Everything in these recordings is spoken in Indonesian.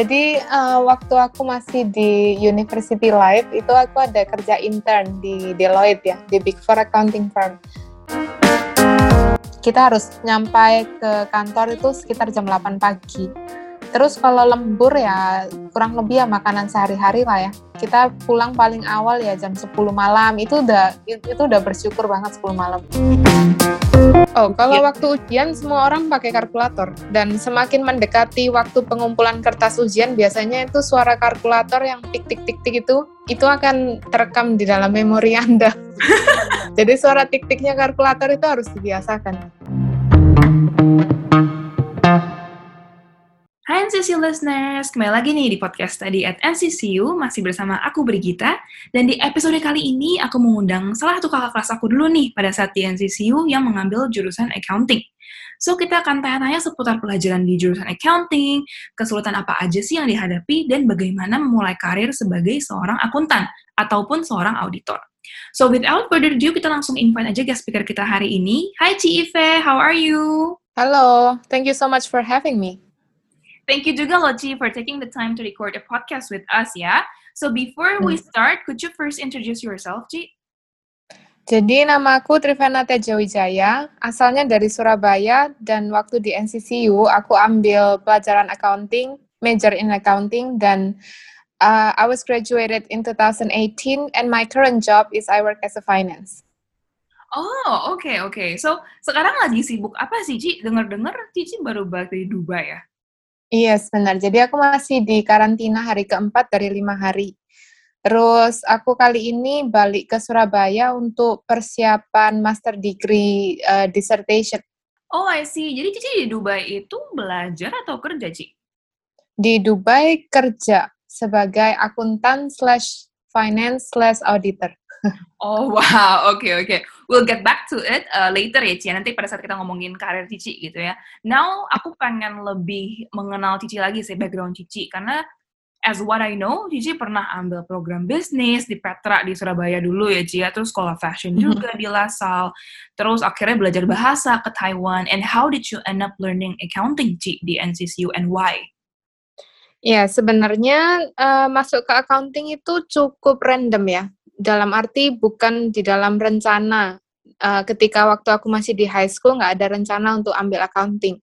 jadi uh, waktu aku masih di University Life itu aku ada kerja intern di Deloitte ya, di Big Four accounting firm. Kita harus nyampai ke kantor itu sekitar jam 8 pagi. Terus kalau lembur ya kurang lebih ya makanan sehari-hari lah ya. Kita pulang paling awal ya jam 10 malam. Itu udah itu udah bersyukur banget 10 malam. Oh, kalau ya. waktu ujian semua orang pakai kalkulator dan semakin mendekati waktu pengumpulan kertas ujian biasanya itu suara kalkulator yang tik tik tik tik itu itu akan terekam di dalam memori Anda. Jadi suara tik tiknya kalkulator itu harus dibiasakan. Hai NCCU listeners, kembali lagi nih di podcast tadi at NCCU, masih bersama aku Brigita, dan di episode kali ini aku mengundang salah satu kakak kelas aku dulu nih pada saat di NCCU yang mengambil jurusan accounting. So, kita akan tanya-tanya seputar pelajaran di jurusan accounting, kesulitan apa aja sih yang dihadapi, dan bagaimana memulai karir sebagai seorang akuntan ataupun seorang auditor. So, without further ado, kita langsung invite aja guest speaker kita hari ini. Hai Ci Ive, how are you? Halo, thank you so much for having me. Thank you juga Loci for taking the time to record a podcast with us ya. So before we hmm. start, could you first introduce yourself, Ci? Jadi nama aku Trivana Tejawijaya, asalnya dari Surabaya dan waktu di NCCU aku ambil pelajaran accounting, major in accounting dan uh, I was graduated in 2018 and my current job is I work as a finance. Oh, oke okay, oke. Okay. So, sekarang lagi sibuk apa sih, Ci? Dengar-dengar Cici baru balik dari Dubai ya? Iya, benar. Jadi aku masih di karantina hari keempat dari lima hari. Terus aku kali ini balik ke Surabaya untuk persiapan master degree uh, dissertation. Oh, I see. Jadi Cici di Dubai itu belajar atau kerja, Ci? Di Dubai kerja sebagai akuntan slash finance slash auditor. Oh wow, oke okay, oke. Okay. We'll get back to it uh, later ya Cici. Nanti pada saat kita ngomongin karir Cici gitu ya. Now aku pengen lebih mengenal Cici lagi sih background Cici karena as what I know, Cici pernah ambil program bisnis di Petra di Surabaya dulu ya Cici. Ya. Terus sekolah fashion mm-hmm. juga di LaSalle. Terus akhirnya belajar bahasa ke Taiwan. And how did you end up learning accounting Cici di NCCU and why? Ya, sebenarnya uh, masuk ke accounting itu cukup random ya dalam arti bukan di dalam rencana. Uh, ketika waktu aku masih di high school nggak ada rencana untuk ambil accounting.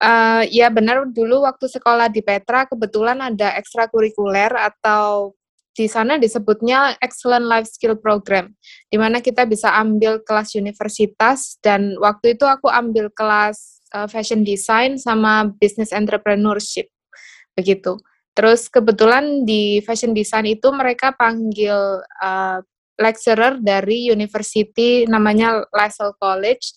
Uh, ya benar dulu waktu sekolah di Petra kebetulan ada ekstrakurikuler atau di sana disebutnya Excellent Life Skill Program, di mana kita bisa ambil kelas universitas dan waktu itu aku ambil kelas uh, fashion design sama business entrepreneurship begitu. Terus kebetulan di fashion design itu mereka panggil uh, lecturer dari university namanya LaSalle College.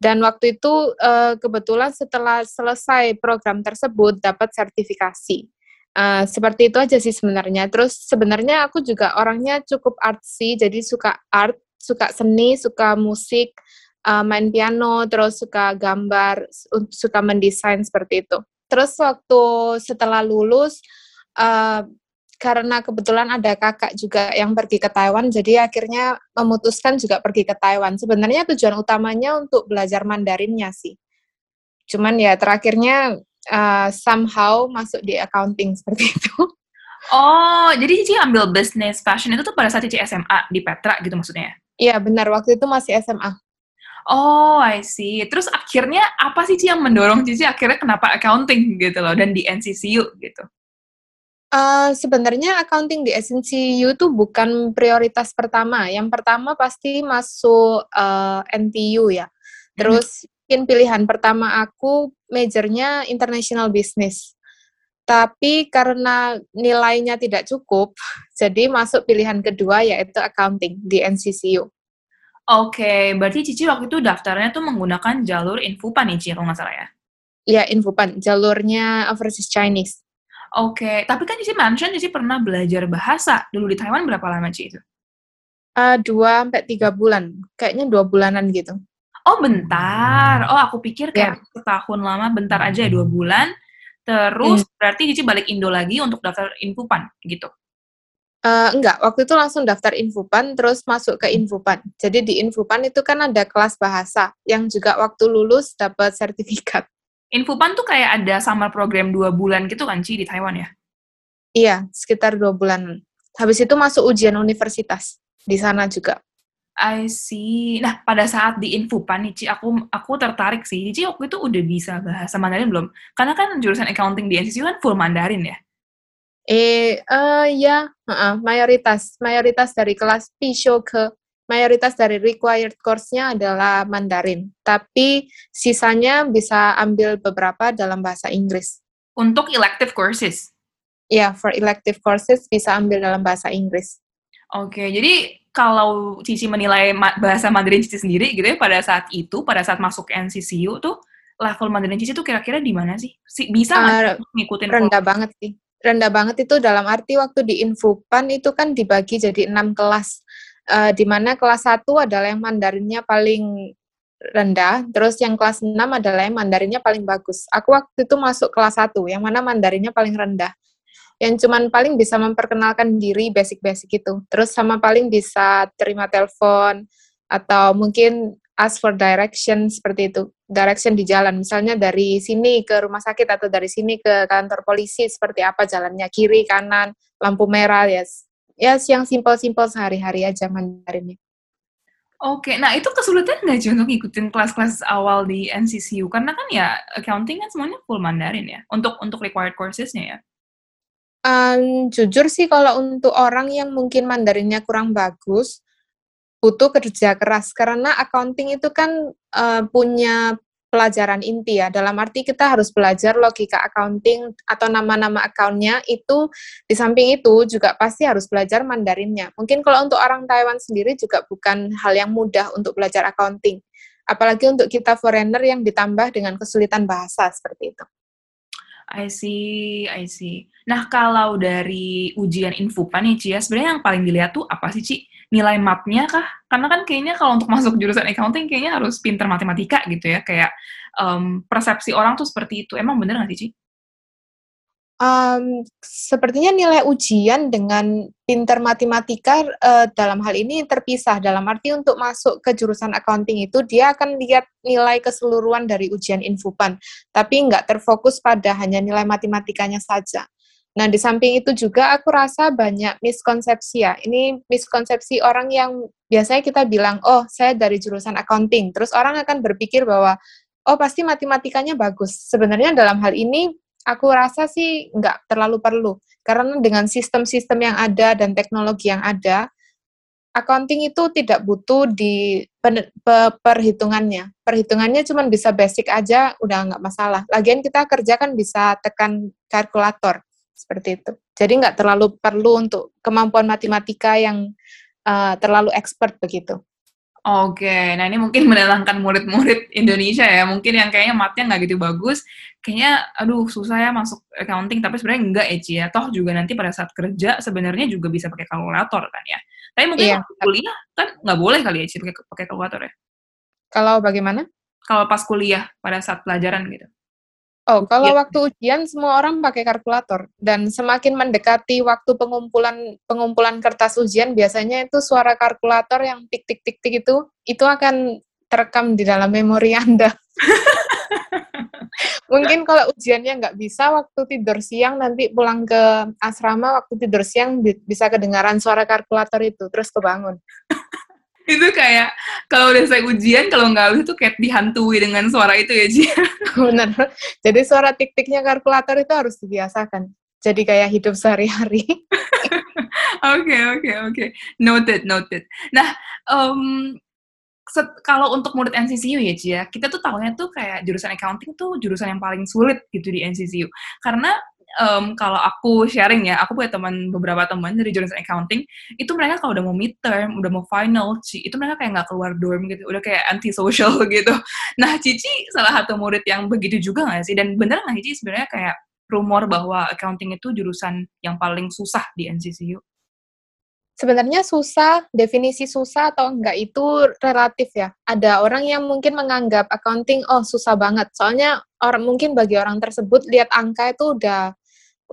Dan waktu itu uh, kebetulan setelah selesai program tersebut dapat sertifikasi. Uh, seperti itu aja sih sebenarnya. Terus sebenarnya aku juga orangnya cukup artsy, jadi suka art, suka seni, suka musik, uh, main piano, terus suka gambar, suka mendesain seperti itu. Terus waktu setelah lulus, uh, karena kebetulan ada kakak juga yang pergi ke Taiwan, jadi akhirnya memutuskan juga pergi ke Taiwan. Sebenarnya tujuan utamanya untuk belajar Mandarinnya sih. Cuman ya terakhirnya uh, somehow masuk di accounting seperti itu. Oh, jadi Cici ambil business fashion itu tuh pada saat Cici SMA di Petra gitu maksudnya? Iya benar, waktu itu masih SMA. Oh, I see. Terus akhirnya apa sih Cici yang mendorong Cici akhirnya kenapa accounting gitu loh dan di NCCU gitu? Uh, sebenarnya accounting di NCCU itu bukan prioritas pertama. Yang pertama pasti masuk uh, eh, NTU ya. Terus hmm. mungkin pilihan pertama aku majornya international business. Tapi karena nilainya tidak cukup, jadi masuk pilihan kedua yaitu accounting di NCCU. Oke, berarti Cici waktu itu daftarnya tuh menggunakan jalur Infopan nih, Cici, kalau nggak salah ya? Iya, Infopan. Jalurnya overseas Chinese. Oke, tapi kan Cici mention Cici pernah belajar bahasa. Dulu di Taiwan berapa lama, Cici itu? Uh, dua sampai tiga bulan. Kayaknya dua bulanan gitu. Oh, bentar. Oh, aku pikir kayak yeah. setahun lama, bentar aja ya, dua bulan. Terus hmm. berarti Cici balik Indo lagi untuk daftar Infopan, gitu? Uh, enggak, waktu itu langsung daftar Infopan, terus masuk ke Infopan. Jadi di Infopan itu kan ada kelas bahasa, yang juga waktu lulus dapat sertifikat. Infopan tuh kayak ada summer program dua bulan gitu kan, Ci, di Taiwan ya? Iya, sekitar dua bulan. Habis itu masuk ujian universitas di sana juga. I see. Nah, pada saat di Infopan nih, Ci, aku aku tertarik sih. Ci, waktu itu udah bisa bahasa Mandarin belum? Karena kan jurusan accounting di NCCU kan full Mandarin ya? Eh, uh, ya, uh, mayoritas. Mayoritas dari kelas Pisho ke mayoritas dari required course-nya adalah Mandarin. Tapi sisanya bisa ambil beberapa dalam bahasa Inggris. Untuk elective courses? Ya, yeah, for elective courses bisa ambil dalam bahasa Inggris. Oke, jadi kalau Cici menilai bahasa Mandarin Cici sendiri gitu ya pada saat itu, pada saat masuk NCCU tuh level Mandarin Cici tuh kira-kira di mana sih? Bisa nggak uh, ngikutin? Rendah banget sih. Rendah banget itu dalam arti waktu di Infopan itu kan dibagi jadi enam kelas. Uh, di mana kelas 1 adalah yang Mandarinnya paling rendah, terus yang kelas 6 adalah yang Mandarinnya paling bagus. Aku waktu itu masuk kelas 1, yang mana Mandarinnya paling rendah yang cuman paling bisa memperkenalkan diri basic-basic itu. Terus sama paling bisa terima telepon atau mungkin ask for direction seperti itu. Direction di jalan, misalnya dari sini ke rumah sakit atau dari sini ke kantor polisi seperti apa jalannya, kiri, kanan, lampu merah, ya. Yes. Ya, yes, yang simpel-simpel sehari-hari aja Mandarinnya. Oke, nah itu kesulitan nggak sih untuk ngikutin kelas-kelas awal di NCCU? Karena kan ya accounting kan semuanya full Mandarin ya, untuk untuk required coursesnya ya. Um, jujur sih kalau untuk orang yang mungkin Mandarinnya kurang bagus, butuh kerja keras karena accounting itu kan uh, punya pelajaran inti ya. Dalam arti kita harus belajar logika accounting atau nama-nama accountnya itu di samping itu juga pasti harus belajar Mandarinnya. Mungkin kalau untuk orang Taiwan sendiri juga bukan hal yang mudah untuk belajar accounting. Apalagi untuk kita foreigner yang ditambah dengan kesulitan bahasa seperti itu. I see, I see. Nah, kalau dari ujian Infopan nih, Ci, ya, sebenarnya yang paling dilihat tuh apa sih, Ci? Nilai mapnya kah? Karena kan kayaknya kalau untuk masuk jurusan accounting, kayaknya harus pinter matematika gitu ya. Kayak um, persepsi orang tuh seperti itu. Emang bener nggak sih, Ci? Um, sepertinya nilai ujian dengan pinter matematika uh, dalam hal ini terpisah. Dalam arti untuk masuk ke jurusan accounting itu dia akan lihat nilai keseluruhan dari ujian infopan, tapi nggak terfokus pada hanya nilai matematikanya saja. Nah, di samping itu juga aku rasa banyak miskonsepsi ya. Ini miskonsepsi orang yang biasanya kita bilang, oh saya dari jurusan accounting. Terus orang akan berpikir bahwa, oh pasti matematikanya bagus. Sebenarnya dalam hal ini aku rasa sih nggak terlalu perlu. Karena dengan sistem-sistem yang ada dan teknologi yang ada, accounting itu tidak butuh di perhitungannya. Perhitungannya cuma bisa basic aja, udah nggak masalah. Lagian kita kerja kan bisa tekan kalkulator, seperti itu. Jadi nggak terlalu perlu untuk kemampuan matematika yang uh, terlalu expert begitu. Oke, nah ini mungkin mendatangkan murid-murid Indonesia ya, mungkin yang kayaknya matnya nggak gitu bagus, kayaknya aduh susah ya masuk accounting, tapi sebenarnya enggak ya, ya, toh juga nanti pada saat kerja sebenarnya juga bisa pakai kalkulator kan ya. Tapi mungkin iya. kuliah kan nggak boleh kali ya, Ci, pakai, pakai kalkulator ya? Kalau bagaimana? Kalau pas kuliah, pada saat pelajaran gitu. Oh, kalau ya. waktu ujian semua orang pakai kalkulator dan semakin mendekati waktu pengumpulan pengumpulan kertas ujian biasanya itu suara kalkulator yang tik tik tik tik itu itu akan terekam di dalam memori Anda. Mungkin kalau ujiannya nggak bisa waktu tidur siang nanti pulang ke asrama waktu tidur siang bisa kedengaran suara kalkulator itu terus kebangun. Itu kayak kalau udah saya ujian kalau nggak lulus itu kayak dihantui dengan suara itu ya Ji. Benar. Jadi suara tik-tiknya kalkulator itu harus dibiasakan. Jadi kayak hidup sehari-hari. Oke oke oke. Noted noted. Nah um, kalau untuk murid NCCU ya Ci ya, kita tuh tahunya tuh kayak jurusan accounting tuh jurusan yang paling sulit gitu di NCCU. Karena um, kalau aku sharing ya, aku punya teman beberapa teman dari jurusan accounting, itu mereka kalau udah mau midterm, udah mau final, Ci, itu mereka kayak nggak keluar dorm gitu, udah kayak anti social gitu. Nah, Cici salah satu murid yang begitu juga nggak sih? Dan bener nggak Cici sebenarnya kayak rumor bahwa accounting itu jurusan yang paling susah di NCCU? Sebenarnya susah, definisi susah atau enggak itu relatif ya. Ada orang yang mungkin menganggap accounting, oh susah banget. Soalnya orang mungkin bagi orang tersebut lihat angka itu udah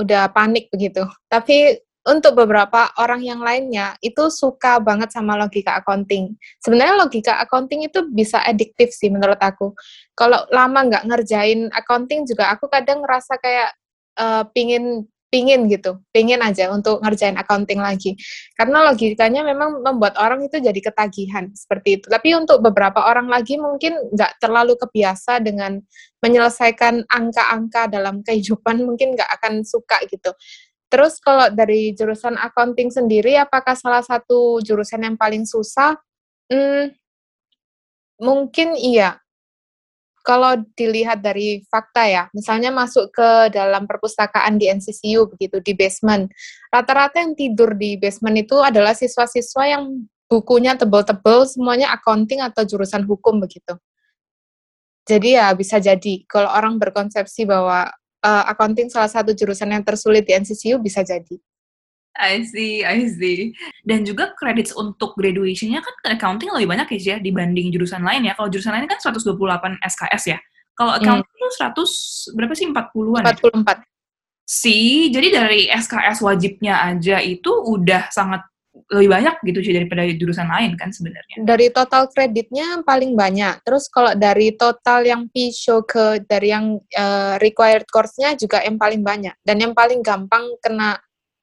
udah panik begitu. Tapi untuk beberapa orang yang lainnya itu suka banget sama logika accounting. Sebenarnya logika accounting itu bisa adiktif sih menurut aku. Kalau lama nggak ngerjain accounting juga aku kadang ngerasa kayak uh, pingin pingin gitu, pingin aja untuk ngerjain accounting lagi. Karena logikanya memang membuat orang itu jadi ketagihan seperti itu. Tapi untuk beberapa orang lagi mungkin nggak terlalu kebiasa dengan menyelesaikan angka-angka dalam kehidupan, mungkin nggak akan suka gitu. Terus kalau dari jurusan accounting sendiri, apakah salah satu jurusan yang paling susah? Hmm, mungkin iya. Kalau dilihat dari fakta ya, misalnya masuk ke dalam perpustakaan di NCCU begitu di basement, rata-rata yang tidur di basement itu adalah siswa-siswa yang bukunya tebel-tebel, semuanya accounting atau jurusan hukum begitu. Jadi ya bisa jadi kalau orang berkonsepsi bahwa uh, accounting salah satu jurusan yang tersulit di NCCU bisa jadi. I see, I see. Dan juga credits untuk graduation-nya kan accounting lebih banyak ya, dibanding jurusan lain ya. Kalau jurusan lain kan 128 SKS ya. Kalau hmm. accounting hmm. 100, berapa sih, 40-an 44. Ya? Sih, jadi dari SKS wajibnya aja itu udah sangat lebih banyak gitu sih daripada jurusan lain kan sebenarnya. Dari total kreditnya paling banyak. Terus kalau dari total yang PISO ke dari yang uh, required course-nya juga yang paling banyak dan yang paling gampang kena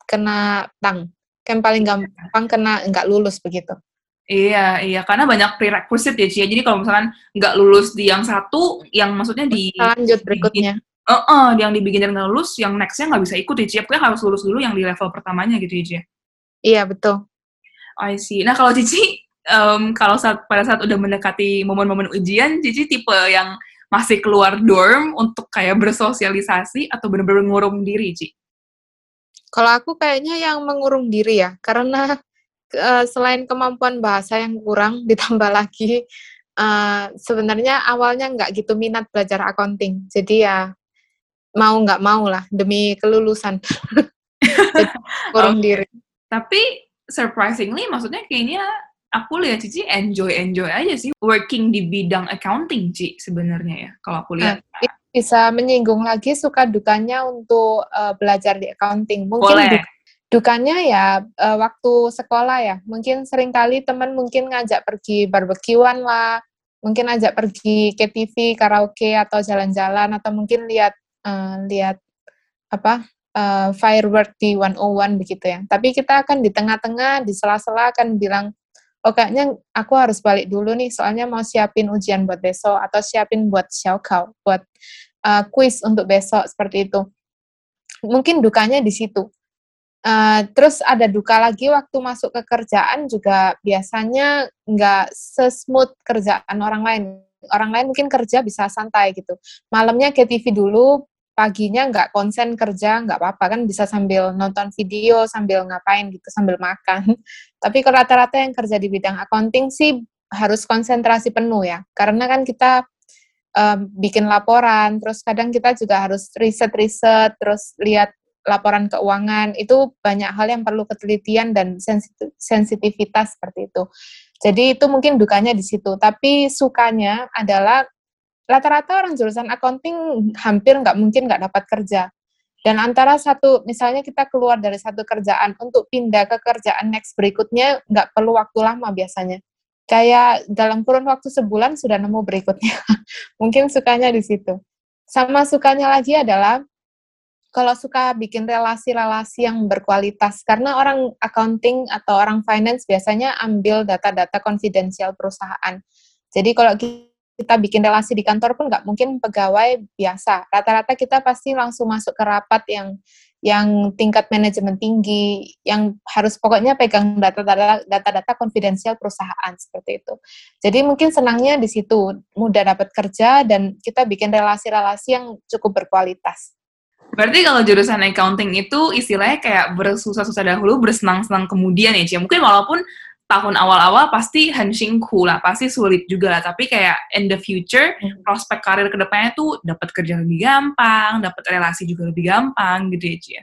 kena tang. Yang paling gampang kena nggak lulus begitu. Iya, iya, karena banyak prerequisite ya, Cia. Jadi kalau misalkan nggak lulus di yang satu, yang maksudnya di... Lanjut berikutnya. Di, uh, uh, yang di beginner nggak lulus, yang next-nya nggak bisa ikut ya, Cia. Pokoknya harus lulus dulu yang di level pertamanya gitu ya, Cia. Iya, betul. I see. Nah, kalau Cici, um, kalau saat, pada saat udah mendekati momen-momen ujian, Cici tipe yang masih keluar dorm untuk kayak bersosialisasi atau benar-benar ngurung diri, Ci? Kalau aku kayaknya yang mengurung diri ya, karena uh, selain kemampuan bahasa yang kurang, ditambah lagi uh, sebenarnya awalnya nggak gitu minat belajar accounting. Jadi ya mau nggak mau lah demi kelulusan. kurung okay. diri. Tapi surprisingly, maksudnya kayaknya aku lihat Cici enjoy-enjoy aja sih working di bidang accounting, Ci, sebenarnya ya, kalau aku lihat. Nah, bisa menyinggung lagi suka dukanya untuk uh, belajar di accounting. Mungkin Boleh. dukanya ya uh, waktu sekolah ya. Mungkin sering kali teman mungkin ngajak pergi barbekyuan lah, mungkin ajak pergi ke TV, karaoke atau jalan-jalan atau mungkin lihat uh, lihat apa uh, firework di 101 begitu ya. Tapi kita akan di tengah-tengah, di sela-sela akan bilang, oh kayaknya aku harus balik dulu nih, soalnya mau siapin ujian buat besok, atau siapin buat xiaokao, buat uh, quiz untuk besok, seperti itu. Mungkin dukanya di situ. Uh, terus ada duka lagi waktu masuk ke kerjaan juga biasanya nggak sesmooth kerjaan orang lain. Orang lain mungkin kerja bisa santai gitu. Malamnya ke TV dulu, paginya nggak konsen kerja nggak apa-apa kan bisa sambil nonton video sambil ngapain gitu sambil makan. Tapi kalau rata-rata yang kerja di bidang accounting sih harus konsentrasi penuh ya. Karena kan kita um, bikin laporan terus kadang kita juga harus riset-riset terus lihat laporan keuangan itu banyak hal yang perlu ketelitian dan sensitivitas seperti itu. Jadi itu mungkin dukanya di situ. Tapi sukanya adalah rata-rata orang jurusan accounting hampir nggak mungkin nggak dapat kerja. Dan antara satu, misalnya kita keluar dari satu kerjaan untuk pindah ke kerjaan next berikutnya, nggak perlu waktu lama biasanya. Kayak dalam kurun waktu sebulan sudah nemu berikutnya. Mungkin sukanya di situ. Sama sukanya lagi adalah kalau suka bikin relasi-relasi yang berkualitas, karena orang accounting atau orang finance biasanya ambil data-data konfidensial perusahaan. Jadi kalau kita bikin relasi di kantor pun nggak mungkin pegawai biasa. Rata-rata kita pasti langsung masuk ke rapat yang yang tingkat manajemen tinggi, yang harus pokoknya pegang data-data data-data konfidensial perusahaan seperti itu. Jadi mungkin senangnya di situ, mudah dapat kerja dan kita bikin relasi-relasi yang cukup berkualitas. Berarti kalau jurusan accounting itu istilahnya kayak bersusah-susah dahulu, bersenang-senang kemudian ya, Cia. Mungkin walaupun tahun awal-awal pasti hensingku lah, pasti sulit juga lah. Tapi kayak in the future, hmm. prospek karir ke depannya tuh dapat kerja lebih gampang, dapat relasi juga lebih gampang gitu ya, Cia.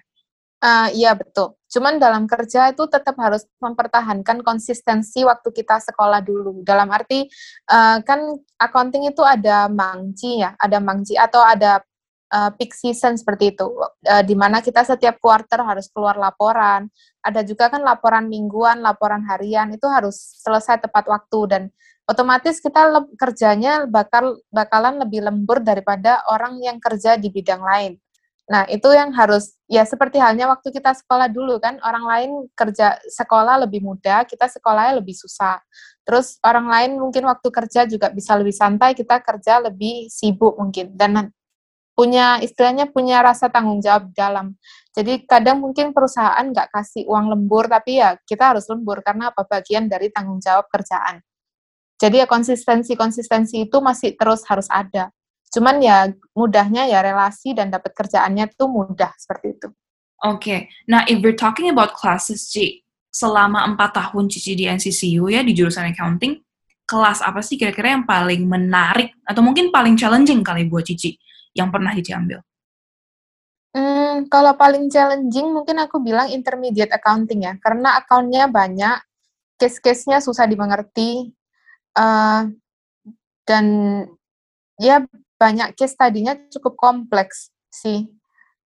Uh, iya betul. Cuman dalam kerja itu tetap harus mempertahankan konsistensi waktu kita sekolah dulu. Dalam arti uh, kan accounting itu ada mangci ya, ada mangci atau ada uh, peak season seperti itu, uh, di mana kita setiap quarter harus keluar laporan. Ada juga kan laporan mingguan, laporan harian itu harus selesai tepat waktu dan otomatis kita kerjanya bakal bakalan lebih lembur daripada orang yang kerja di bidang lain. Nah, itu yang harus ya seperti halnya waktu kita sekolah dulu kan, orang lain kerja sekolah lebih mudah, kita sekolahnya lebih susah. Terus orang lain mungkin waktu kerja juga bisa lebih santai, kita kerja lebih sibuk mungkin dan punya istilahnya punya rasa tanggung jawab dalam. Jadi kadang mungkin perusahaan nggak kasih uang lembur, tapi ya kita harus lembur karena apa bagian dari tanggung jawab kerjaan. Jadi ya konsistensi-konsistensi itu masih terus harus ada. Cuman ya mudahnya ya relasi dan dapat kerjaannya tuh mudah seperti itu. Oke, okay. nah if we're talking about classes, Ci, selama empat tahun Cici di NCCU ya di jurusan accounting, kelas apa sih kira-kira yang paling menarik atau mungkin paling challenging kali buat Cici? Yang pernah Cici ambil? Hmm, kalau paling challenging mungkin aku bilang intermediate accounting ya, karena akunnya banyak, case-case-nya susah dimengerti, uh, dan ya banyak case tadinya cukup kompleks sih.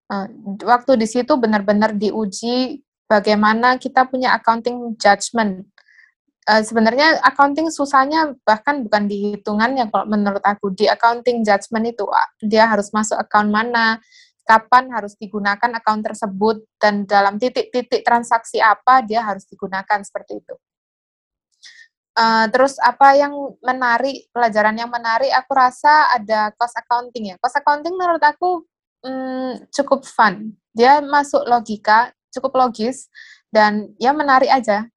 Uh, waktu di situ benar-benar diuji bagaimana kita punya accounting judgment uh, sebenarnya accounting susahnya bahkan bukan di hitungan yang kalau menurut aku di accounting judgment itu dia harus masuk account mana kapan harus digunakan account tersebut dan dalam titik-titik transaksi apa dia harus digunakan seperti itu. Uh, terus apa yang menarik pelajaran yang menarik aku rasa ada cost accounting ya. Cost accounting menurut aku um, cukup fun. Dia masuk logika, cukup logis dan ya menarik aja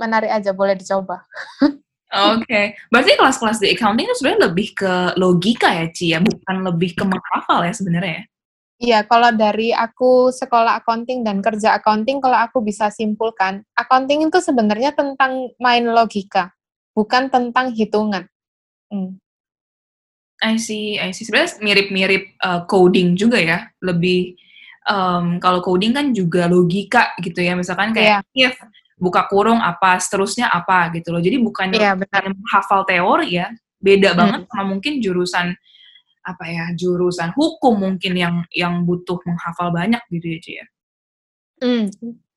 menarik aja, boleh dicoba. Oke, okay. berarti kelas-kelas di accounting itu sebenarnya lebih ke logika ya, Ci, ya? Bukan lebih ke menghafal ya sebenarnya ya? Iya, kalau dari aku sekolah accounting dan kerja accounting, kalau aku bisa simpulkan, accounting itu sebenarnya tentang main logika, bukan tentang hitungan. Hmm. I see, I see. Sebenarnya mirip-mirip uh, coding juga ya, lebih um, kalau coding kan juga logika gitu ya, misalkan kayak yeah. if buka kurung apa, seterusnya apa gitu loh. Jadi bukan yeah, hafal teori ya, beda hmm. banget sama mungkin jurusan apa ya, jurusan hukum mungkin yang yang butuh menghafal banyak gitu ya, Cia. Hmm.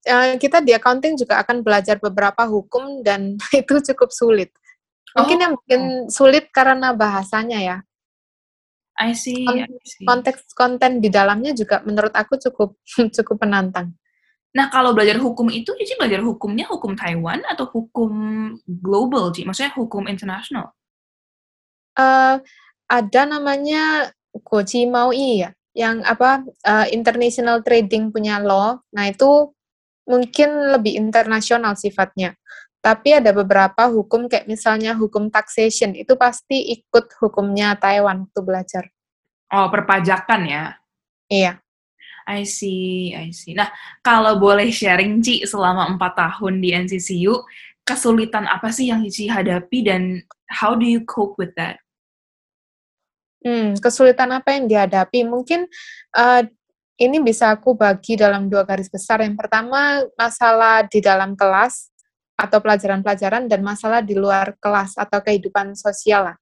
Uh, kita di accounting juga akan belajar beberapa hukum dan itu cukup sulit. Mungkin oh. yang bikin sulit karena bahasanya ya. I see, I see. Konteks konten di dalamnya juga menurut aku cukup cukup menantang. Nah, kalau belajar hukum itu, Cici belajar hukumnya hukum Taiwan atau hukum global, Cici? Maksudnya hukum internasional? Uh, ada namanya Koji Maui ya, yang apa uh, international trading punya law. Nah, itu mungkin lebih internasional sifatnya. Tapi ada beberapa hukum kayak misalnya hukum taxation, itu pasti ikut hukumnya Taiwan waktu belajar. Oh, perpajakan ya? Iya. I see, I see. Nah, kalau boleh sharing, Ci, selama empat tahun di NCCU, kesulitan apa sih yang Ci hadapi dan how do you cope with that? Hmm, kesulitan apa yang dihadapi? Mungkin uh, ini bisa aku bagi dalam dua garis besar. Yang pertama, masalah di dalam kelas atau pelajaran-pelajaran dan masalah di luar kelas atau kehidupan sosial lah.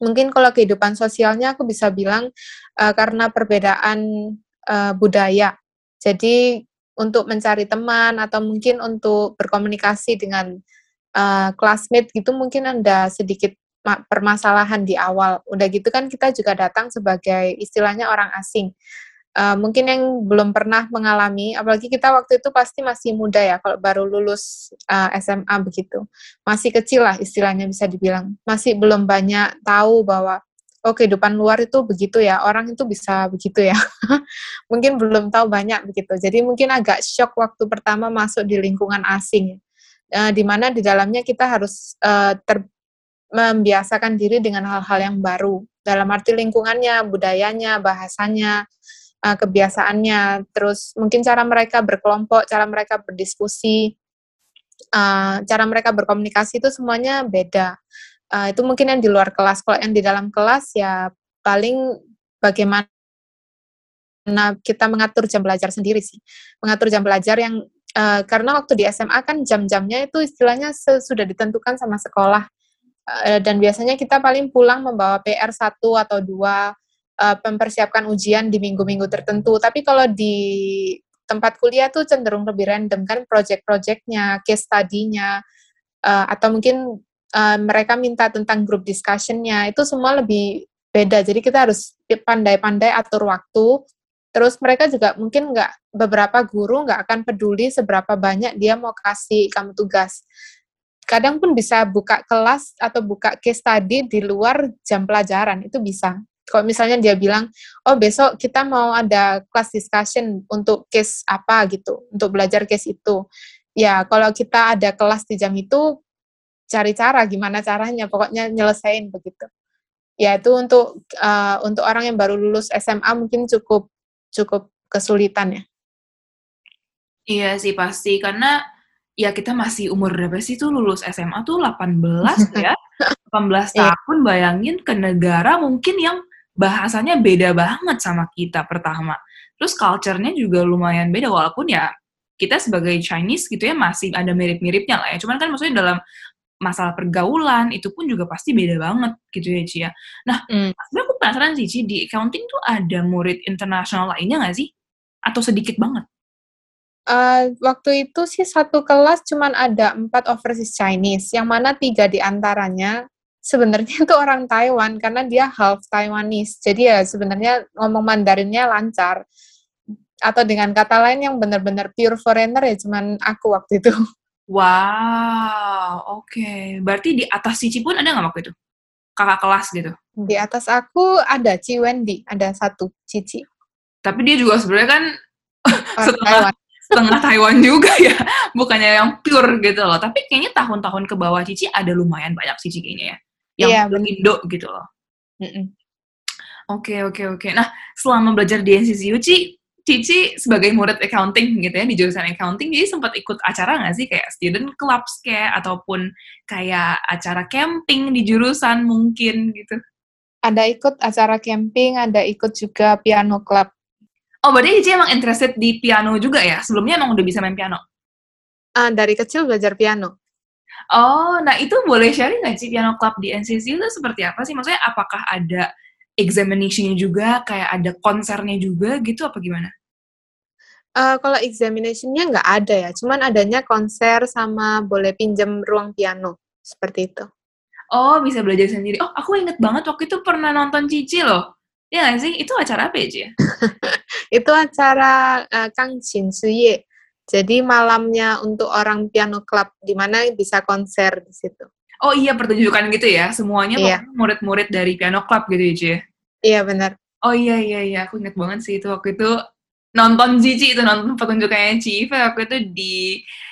Mungkin kalau kehidupan sosialnya aku bisa bilang uh, karena perbedaan uh, budaya. Jadi untuk mencari teman atau mungkin untuk berkomunikasi dengan uh, classmate gitu mungkin ada sedikit permasalahan di awal. Udah gitu kan kita juga datang sebagai istilahnya orang asing. Uh, mungkin yang belum pernah mengalami, apalagi kita waktu itu pasti masih muda ya, kalau baru lulus uh, SMA begitu, masih kecil lah istilahnya bisa dibilang, masih belum banyak tahu bahwa oh kehidupan luar itu begitu ya, orang itu bisa begitu ya. mungkin belum tahu banyak begitu. Jadi mungkin agak shock waktu pertama masuk di lingkungan asing. Uh, di mana di dalamnya kita harus uh, ter membiasakan diri dengan hal-hal yang baru. Dalam arti lingkungannya, budayanya, bahasanya, uh, kebiasaannya, terus mungkin cara mereka berkelompok, cara mereka berdiskusi, uh, cara mereka berkomunikasi itu semuanya beda. Uh, itu mungkin yang di luar kelas. Kalau yang di dalam kelas ya paling bagaimana kita mengatur jam belajar sendiri sih. Mengatur jam belajar yang uh, karena waktu di SMA kan jam-jamnya itu istilahnya sudah ditentukan sama sekolah. Uh, dan biasanya kita paling pulang membawa PR satu atau dua mempersiapkan ujian di minggu-minggu tertentu. Tapi kalau di tempat kuliah tuh cenderung lebih random kan project-projectnya, case study-nya, uh, atau mungkin uh, mereka minta tentang group discussion-nya, itu semua lebih beda. Jadi kita harus pandai-pandai atur waktu. Terus mereka juga mungkin nggak, beberapa guru nggak akan peduli seberapa banyak dia mau kasih kamu tugas. Kadang pun bisa buka kelas atau buka case study di luar jam pelajaran, itu bisa. Kalau misalnya dia bilang, oh besok kita mau ada class discussion untuk case apa gitu, untuk belajar case itu. Ya, kalau kita ada kelas di jam itu, cari cara gimana caranya, pokoknya nyelesain begitu. Ya itu untuk uh, untuk orang yang baru lulus SMA mungkin cukup cukup kesulitan ya. Iya sih pasti karena ya kita masih umur berapa sih tuh lulus SMA tuh 18 ya. 18 iya. tahun bayangin ke negara mungkin yang bahasanya beda banget sama kita pertama. Terus culture-nya juga lumayan beda walaupun ya kita sebagai Chinese gitu ya masih ada mirip-miripnya lah ya. Cuman kan maksudnya dalam masalah pergaulan itu pun juga pasti beda banget gitu ya Cia. Ya. Nah, mm. sebenarnya aku penasaran sih Ci, di accounting tuh ada murid internasional lainnya nggak sih? Atau sedikit banget? Uh, waktu itu sih satu kelas cuman ada empat overseas Chinese, yang mana tiga di antaranya sebenarnya itu orang Taiwan karena dia half Taiwanese. Jadi ya sebenarnya ngomong Mandarinnya lancar. Atau dengan kata lain yang benar-benar pure foreigner ya cuman aku waktu itu. Wow, oke. Okay. Berarti di atas Cici pun ada nggak waktu itu? Kakak kelas gitu? Di atas aku ada Ci Wendy, ada satu Cici. Tapi dia juga sebenarnya kan setengah, Taiwan. setengah Taiwan juga ya, bukannya yang pure gitu loh. Tapi kayaknya tahun-tahun ke bawah Cici ada lumayan banyak Cici kayaknya ya yang yeah, iya, Indo gitu loh. Oke oke oke. Nah selama belajar di NCCU Ci, Cici sebagai murid accounting gitu ya di jurusan accounting, jadi sempat ikut acara nggak sih kayak student clubs kayak ataupun kayak acara camping di jurusan mungkin gitu? Ada ikut acara camping, ada ikut juga piano club. Oh, berarti Cici emang interested di piano juga ya? Sebelumnya emang udah bisa main piano? Uh, dari kecil belajar piano. Oh, nah itu boleh sharing nggak sih piano club di NCC itu seperti apa sih? Maksudnya apakah ada examination-nya juga, kayak ada konsernya juga gitu apa gimana? Uh, kalau examination-nya nggak ada ya, cuman adanya konser sama boleh pinjam ruang piano, seperti itu. Oh, bisa belajar sendiri. Oh, aku inget banget waktu itu pernah nonton Cici loh. Ya nggak sih? Itu acara apa ya, itu acara uh, Kang Chin Suye. Jadi malamnya untuk orang piano club di mana bisa konser di situ. Oh iya pertunjukan gitu ya, semuanya iya. murid-murid dari piano club gitu ya? Iya benar. Oh iya iya iya, aku inget banget sih itu waktu itu nonton Cici itu nonton pertunjukannya Cici waktu itu di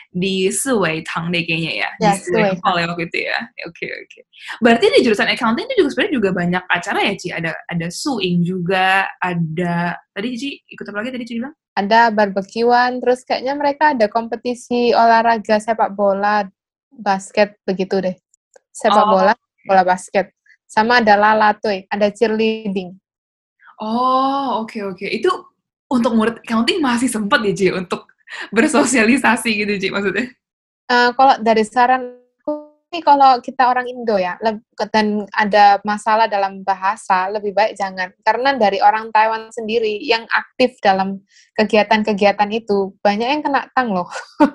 di Suwei Tang deh kayaknya ya, ya di Suwei Hall ya waktu itu ya. Oke okay, oke. Okay. Berarti di jurusan accounting itu juga sebenarnya juga banyak acara ya Ci. Ada ada suing juga, ada tadi Cici ikut apa lagi tadi Cici bilang? ada barbekyuan, terus kayaknya mereka ada kompetisi olahraga sepak bola, basket begitu deh. Sepak oh. bola, bola basket. Sama ada lalatoy, ada cheerleading. Oh, oke okay, oke. Okay. Itu untuk murid accounting masih sempat ya, Ci, untuk bersosialisasi gitu, Ci, maksudnya? Uh, kalau dari saran ini kalau kita orang Indo ya dan ada masalah dalam bahasa lebih baik jangan karena dari orang Taiwan sendiri yang aktif dalam kegiatan-kegiatan itu banyak yang kena tang loh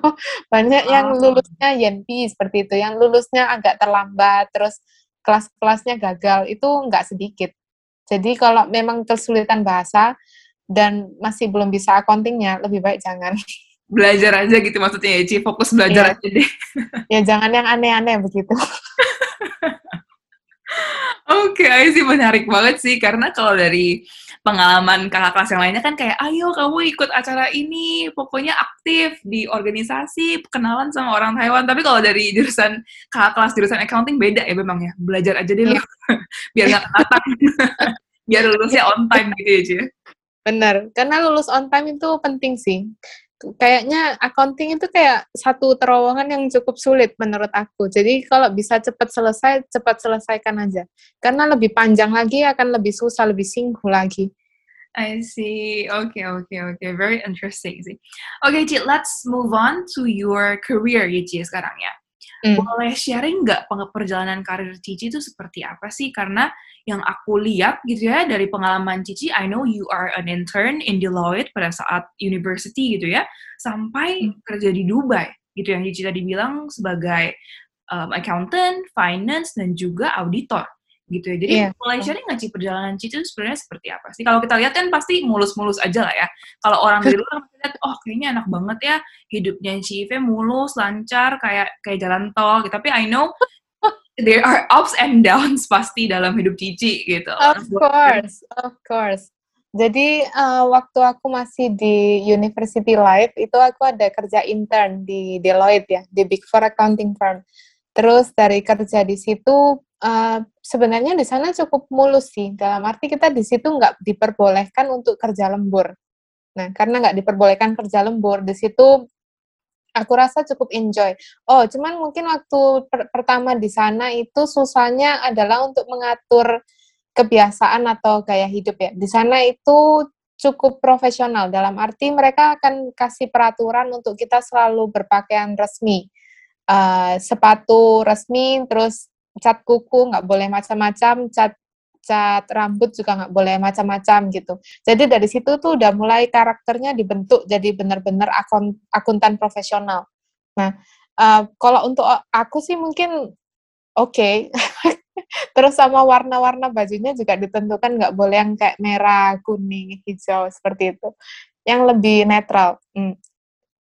banyak oh. yang lulusnya YNP seperti itu yang lulusnya agak terlambat terus kelas-kelasnya gagal itu nggak sedikit jadi kalau memang kesulitan bahasa dan masih belum bisa accountingnya lebih baik jangan belajar aja gitu maksudnya ya Ci, fokus belajar yeah. aja deh. ya jangan yang aneh-aneh begitu. Oke, okay, sih menarik banget sih karena kalau dari pengalaman kakak kelas yang lainnya kan kayak ayo kamu ikut acara ini, pokoknya aktif di organisasi, kenalan sama orang Taiwan. Tapi kalau dari jurusan kakak kelas jurusan accounting beda ya memang ya. Belajar aja deh yeah. biar nggak kata biar lulusnya on time gitu ya, Ci. Bener, karena lulus on time itu penting sih kayaknya accounting itu kayak satu terowongan yang cukup sulit menurut aku. Jadi kalau bisa cepat selesai, cepat selesaikan aja. Karena lebih panjang lagi akan lebih susah, lebih singgung lagi. I see. Okay, okay, okay. Very interesting sih. Okay, Ci, let's move on to your career Ci, sekarang ya. Hmm. Boleh sharing nggak perjalanan karir Cici itu seperti apa sih? Karena yang aku lihat gitu ya dari pengalaman Cici, I know you are an intern in Deloitte pada saat university gitu ya, sampai hmm. kerja di Dubai gitu yang Cici tadi bilang sebagai um, accountant, finance, dan juga auditor gitu ya. Jadi yeah. mulai sharing nggak sih perjalanan Cici itu sebenarnya seperti apa sih? Kalau kita lihat kan pasti mulus-mulus aja lah ya. Kalau orang dari luar lihat, oh kayaknya enak banget ya hidupnya Cici mulus, lancar, kayak kayak jalan tol. Gitu. Tapi I know there are ups and downs pasti dalam hidup Cici gitu. Of course, of course. Jadi uh, waktu aku masih di University Life itu aku ada kerja intern di Deloitte ya, di Big Four accounting firm. Terus dari kerja di situ uh, sebenarnya di sana cukup mulus sih. Dalam arti kita di situ nggak diperbolehkan untuk kerja lembur. Nah, karena nggak diperbolehkan kerja lembur, di situ aku rasa cukup enjoy. Oh, cuman mungkin waktu per pertama di sana itu susahnya adalah untuk mengatur kebiasaan atau gaya hidup ya. Di sana itu cukup profesional dalam arti mereka akan kasih peraturan untuk kita selalu berpakaian resmi. Uh, sepatu resmi, terus cat kuku nggak boleh macam-macam, cat cat rambut juga nggak boleh macam-macam gitu. Jadi dari situ tuh udah mulai karakternya dibentuk jadi benar-benar akun akuntan profesional. Nah, uh, kalau untuk aku sih mungkin oke. Okay. Terus sama warna-warna bajunya juga ditentukan nggak boleh yang kayak merah, kuning, hijau seperti itu. Yang lebih netral. Hmm.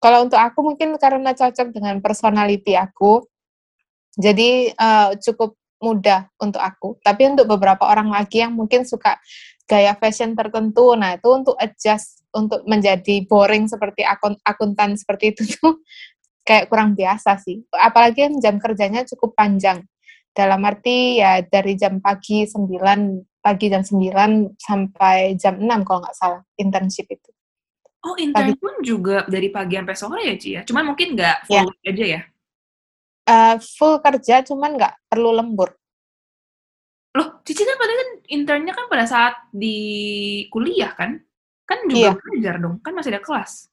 Kalau untuk aku mungkin karena cocok dengan personality aku, jadi uh, cukup mudah untuk aku. Tapi untuk beberapa orang lagi yang mungkin suka gaya fashion tertentu, nah itu untuk adjust untuk menjadi boring seperti akun akuntan seperti itu tuh kayak kurang biasa sih. Apalagi jam kerjanya cukup panjang. Dalam arti ya dari jam pagi 9 pagi jam 9 sampai jam 6 kalau nggak salah internship itu. Oh, intern pagi. pun juga dari pagi sampai sore ya, Ci ya? Cuman mungkin nggak full ya. aja ya? Uh, full kerja cuman nggak perlu lembur. Loh, Cici kan pada kan internnya kan pada saat di kuliah kan? Kan juga iya. belajar dong, kan masih ada kelas.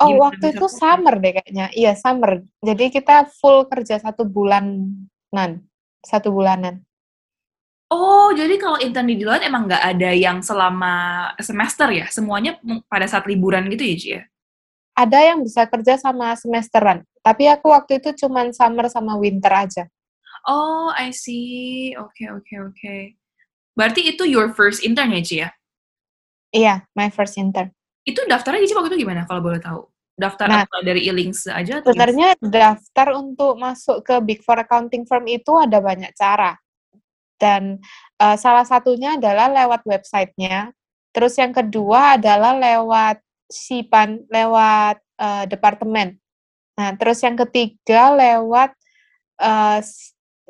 Oh, Gimana waktu itu summer deh kayaknya. Iya, summer. Jadi kita full kerja satu bulanan. Satu bulanan. Oh, jadi kalau intern di Deloitte emang nggak ada yang selama semester ya? Semuanya pada saat liburan gitu ya, Ci ya? Ada yang bisa kerja sama semesteran. Tapi aku waktu itu cuma summer sama winter aja. Oh, I see. Oke, okay, oke, okay, oke. Okay. Berarti itu your first intern ya, Ci ya? Iya, my first intern. Itu daftarnya Ci waktu itu gimana kalau boleh tahu? Daftar nah, dari e-links aja? Sebenarnya daftar untuk masuk ke Big Four accounting firm itu ada banyak cara. Dan uh, salah satunya adalah lewat websitenya. Terus yang kedua adalah lewat SIPAN, lewat uh, departemen. Nah, terus yang ketiga lewat uh,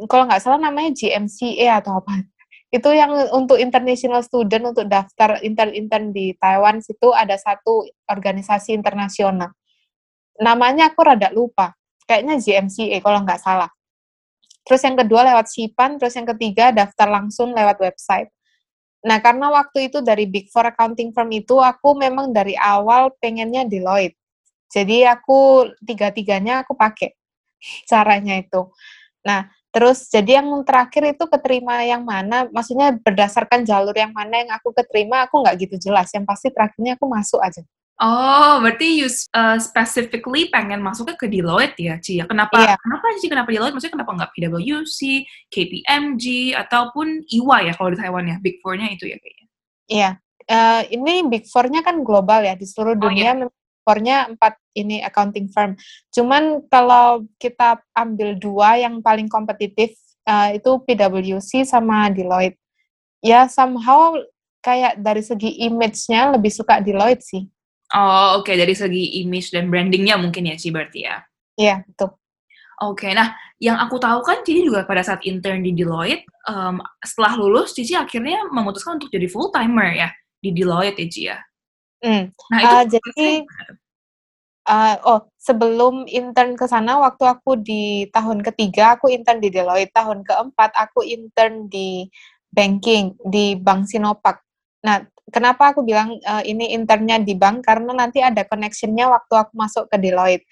kalau nggak salah namanya GMCA atau apa. Itu yang untuk international student untuk daftar intern-intern di Taiwan situ ada satu organisasi internasional. Namanya aku rada lupa. Kayaknya GMCA kalau nggak salah. Terus yang kedua lewat SIPAN, terus yang ketiga daftar langsung lewat website. Nah, karena waktu itu dari Big Four accounting firm itu, aku memang dari awal pengennya Deloitte. Jadi aku tiga-tiganya aku pakai caranya itu. Nah, terus jadi yang terakhir itu keterima yang mana, maksudnya berdasarkan jalur yang mana yang aku keterima, aku nggak gitu jelas. Yang pasti terakhirnya aku masuk aja. Oh, berarti you uh, specifically pengen masuknya ke Deloitte ya, Ci? Ya? Kenapa? Yeah. Kenapa sih kenapa Deloitte? Maksudnya kenapa nggak PwC, KPMG, ataupun EY ya kalau di Taiwan ya? Big Four-nya itu ya kayaknya. Iya. Yeah. Uh, ini Big Four-nya kan global ya, di seluruh oh, dunia yeah core-nya empat ini accounting firm. Cuman kalau kita ambil dua yang paling kompetitif uh, itu PwC sama Deloitte. Ya somehow kayak dari segi image-nya lebih suka Deloitte sih. Oh oke okay. dari segi image dan brandingnya mungkin ya sih berarti ya. Iya betul. Oke, okay, nah yang aku tahu kan Cici juga pada saat intern di Deloitte, um, setelah lulus Cici akhirnya memutuskan untuk jadi full timer ya di Deloitte ya Cici ya. Hmm. Nah, itu uh, jadi uh, oh, sebelum intern ke sana waktu aku di tahun ketiga aku intern di Deloitte, tahun keempat aku intern di banking di Bank Sinopak. Nah, kenapa aku bilang uh, ini internnya di bank karena nanti ada connectionnya waktu aku masuk ke Deloitte.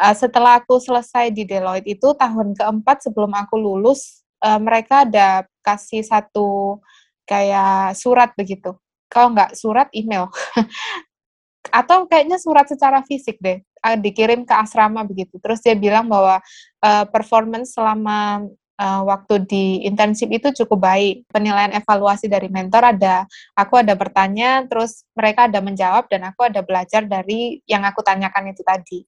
uh, setelah aku selesai di Deloitte itu tahun keempat sebelum aku lulus, uh, mereka ada kasih satu kayak surat begitu. Kalau nggak surat, email. Atau kayaknya surat secara fisik deh, dikirim ke asrama begitu. Terus dia bilang bahwa uh, performance selama uh, waktu di internship itu cukup baik. Penilaian evaluasi dari mentor ada, aku ada bertanya, terus mereka ada menjawab, dan aku ada belajar dari yang aku tanyakan itu tadi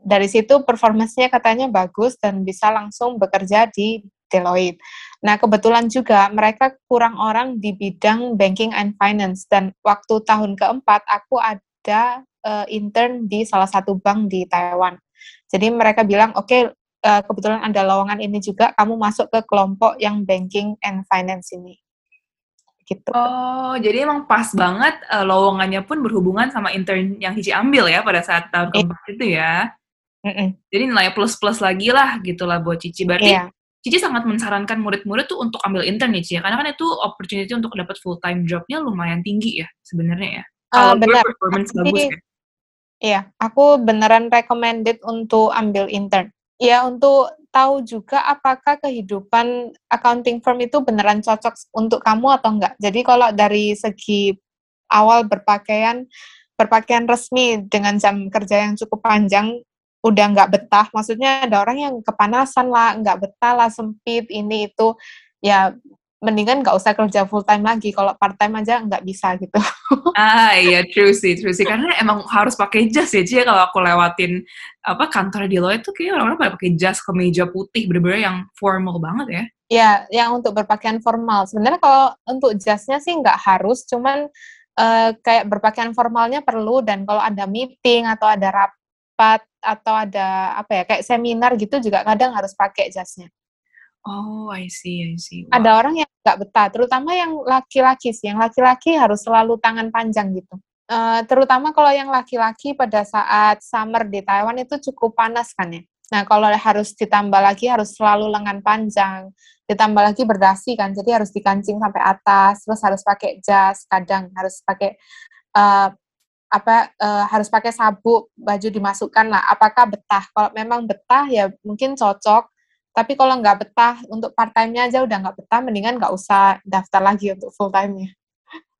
dari situ performance-nya katanya bagus dan bisa langsung bekerja di Deloitte. Nah, kebetulan juga mereka kurang orang di bidang banking and finance dan waktu tahun keempat aku ada uh, intern di salah satu bank di Taiwan. Jadi mereka bilang, oke, okay, uh, eh, kebetulan ada lowongan ini juga, kamu masuk ke kelompok yang banking and finance ini. Gitu. Oh, jadi emang pas banget uh, lowongannya pun berhubungan sama intern yang Cici ambil ya pada saat tahun iya. keempat itu ya. Mm-mm. Jadi nilai plus-plus lagi lah gitu lah buat Cici. Berarti yeah. Cici sangat mensarankan murid-murid tuh untuk ambil intern nih, Cici. Ya. Karena kan itu opportunity untuk dapat full-time jobnya lumayan tinggi ya sebenarnya ya. Ah, Kalau uh, benar. performance Jadi, bagus ya. Iya, aku beneran recommended untuk ambil intern. Ya, untuk tahu juga apakah kehidupan accounting firm itu beneran cocok untuk kamu atau enggak. Jadi kalau dari segi awal berpakaian berpakaian resmi dengan jam kerja yang cukup panjang udah nggak betah, maksudnya ada orang yang kepanasan lah, nggak betah lah, sempit, ini itu, ya mendingan nggak usah kerja full time lagi, kalau part time aja nggak bisa gitu. Ah iya, true sih, true sih, karena emang harus pakai jas ya, Cia, kalau aku lewatin apa kantor di Lloyd tuh kayak orang-orang pada pakai jas kemeja putih, bener-bener yang formal banget ya. Ya, yang untuk berpakaian formal. Sebenarnya kalau untuk jasnya sih nggak harus, cuman uh, kayak berpakaian formalnya perlu dan kalau ada meeting atau ada rap rapat atau ada apa ya kayak seminar gitu juga kadang harus pakai jasnya. Oh, I see, I see. Wow. Ada orang yang nggak betah, terutama yang laki-laki sih. Yang laki-laki harus selalu tangan panjang gitu. Uh, terutama kalau yang laki-laki pada saat summer di Taiwan itu cukup panas kan ya. Nah, kalau harus ditambah lagi harus selalu lengan panjang, ditambah lagi berdasi kan, jadi harus dikancing sampai atas, terus harus pakai jas, kadang harus pakai uh, apa uh, harus pakai sabuk baju dimasukkan lah apakah betah kalau memang betah ya mungkin cocok tapi kalau nggak betah untuk part time-nya aja udah nggak betah mendingan nggak usah daftar lagi untuk full time-nya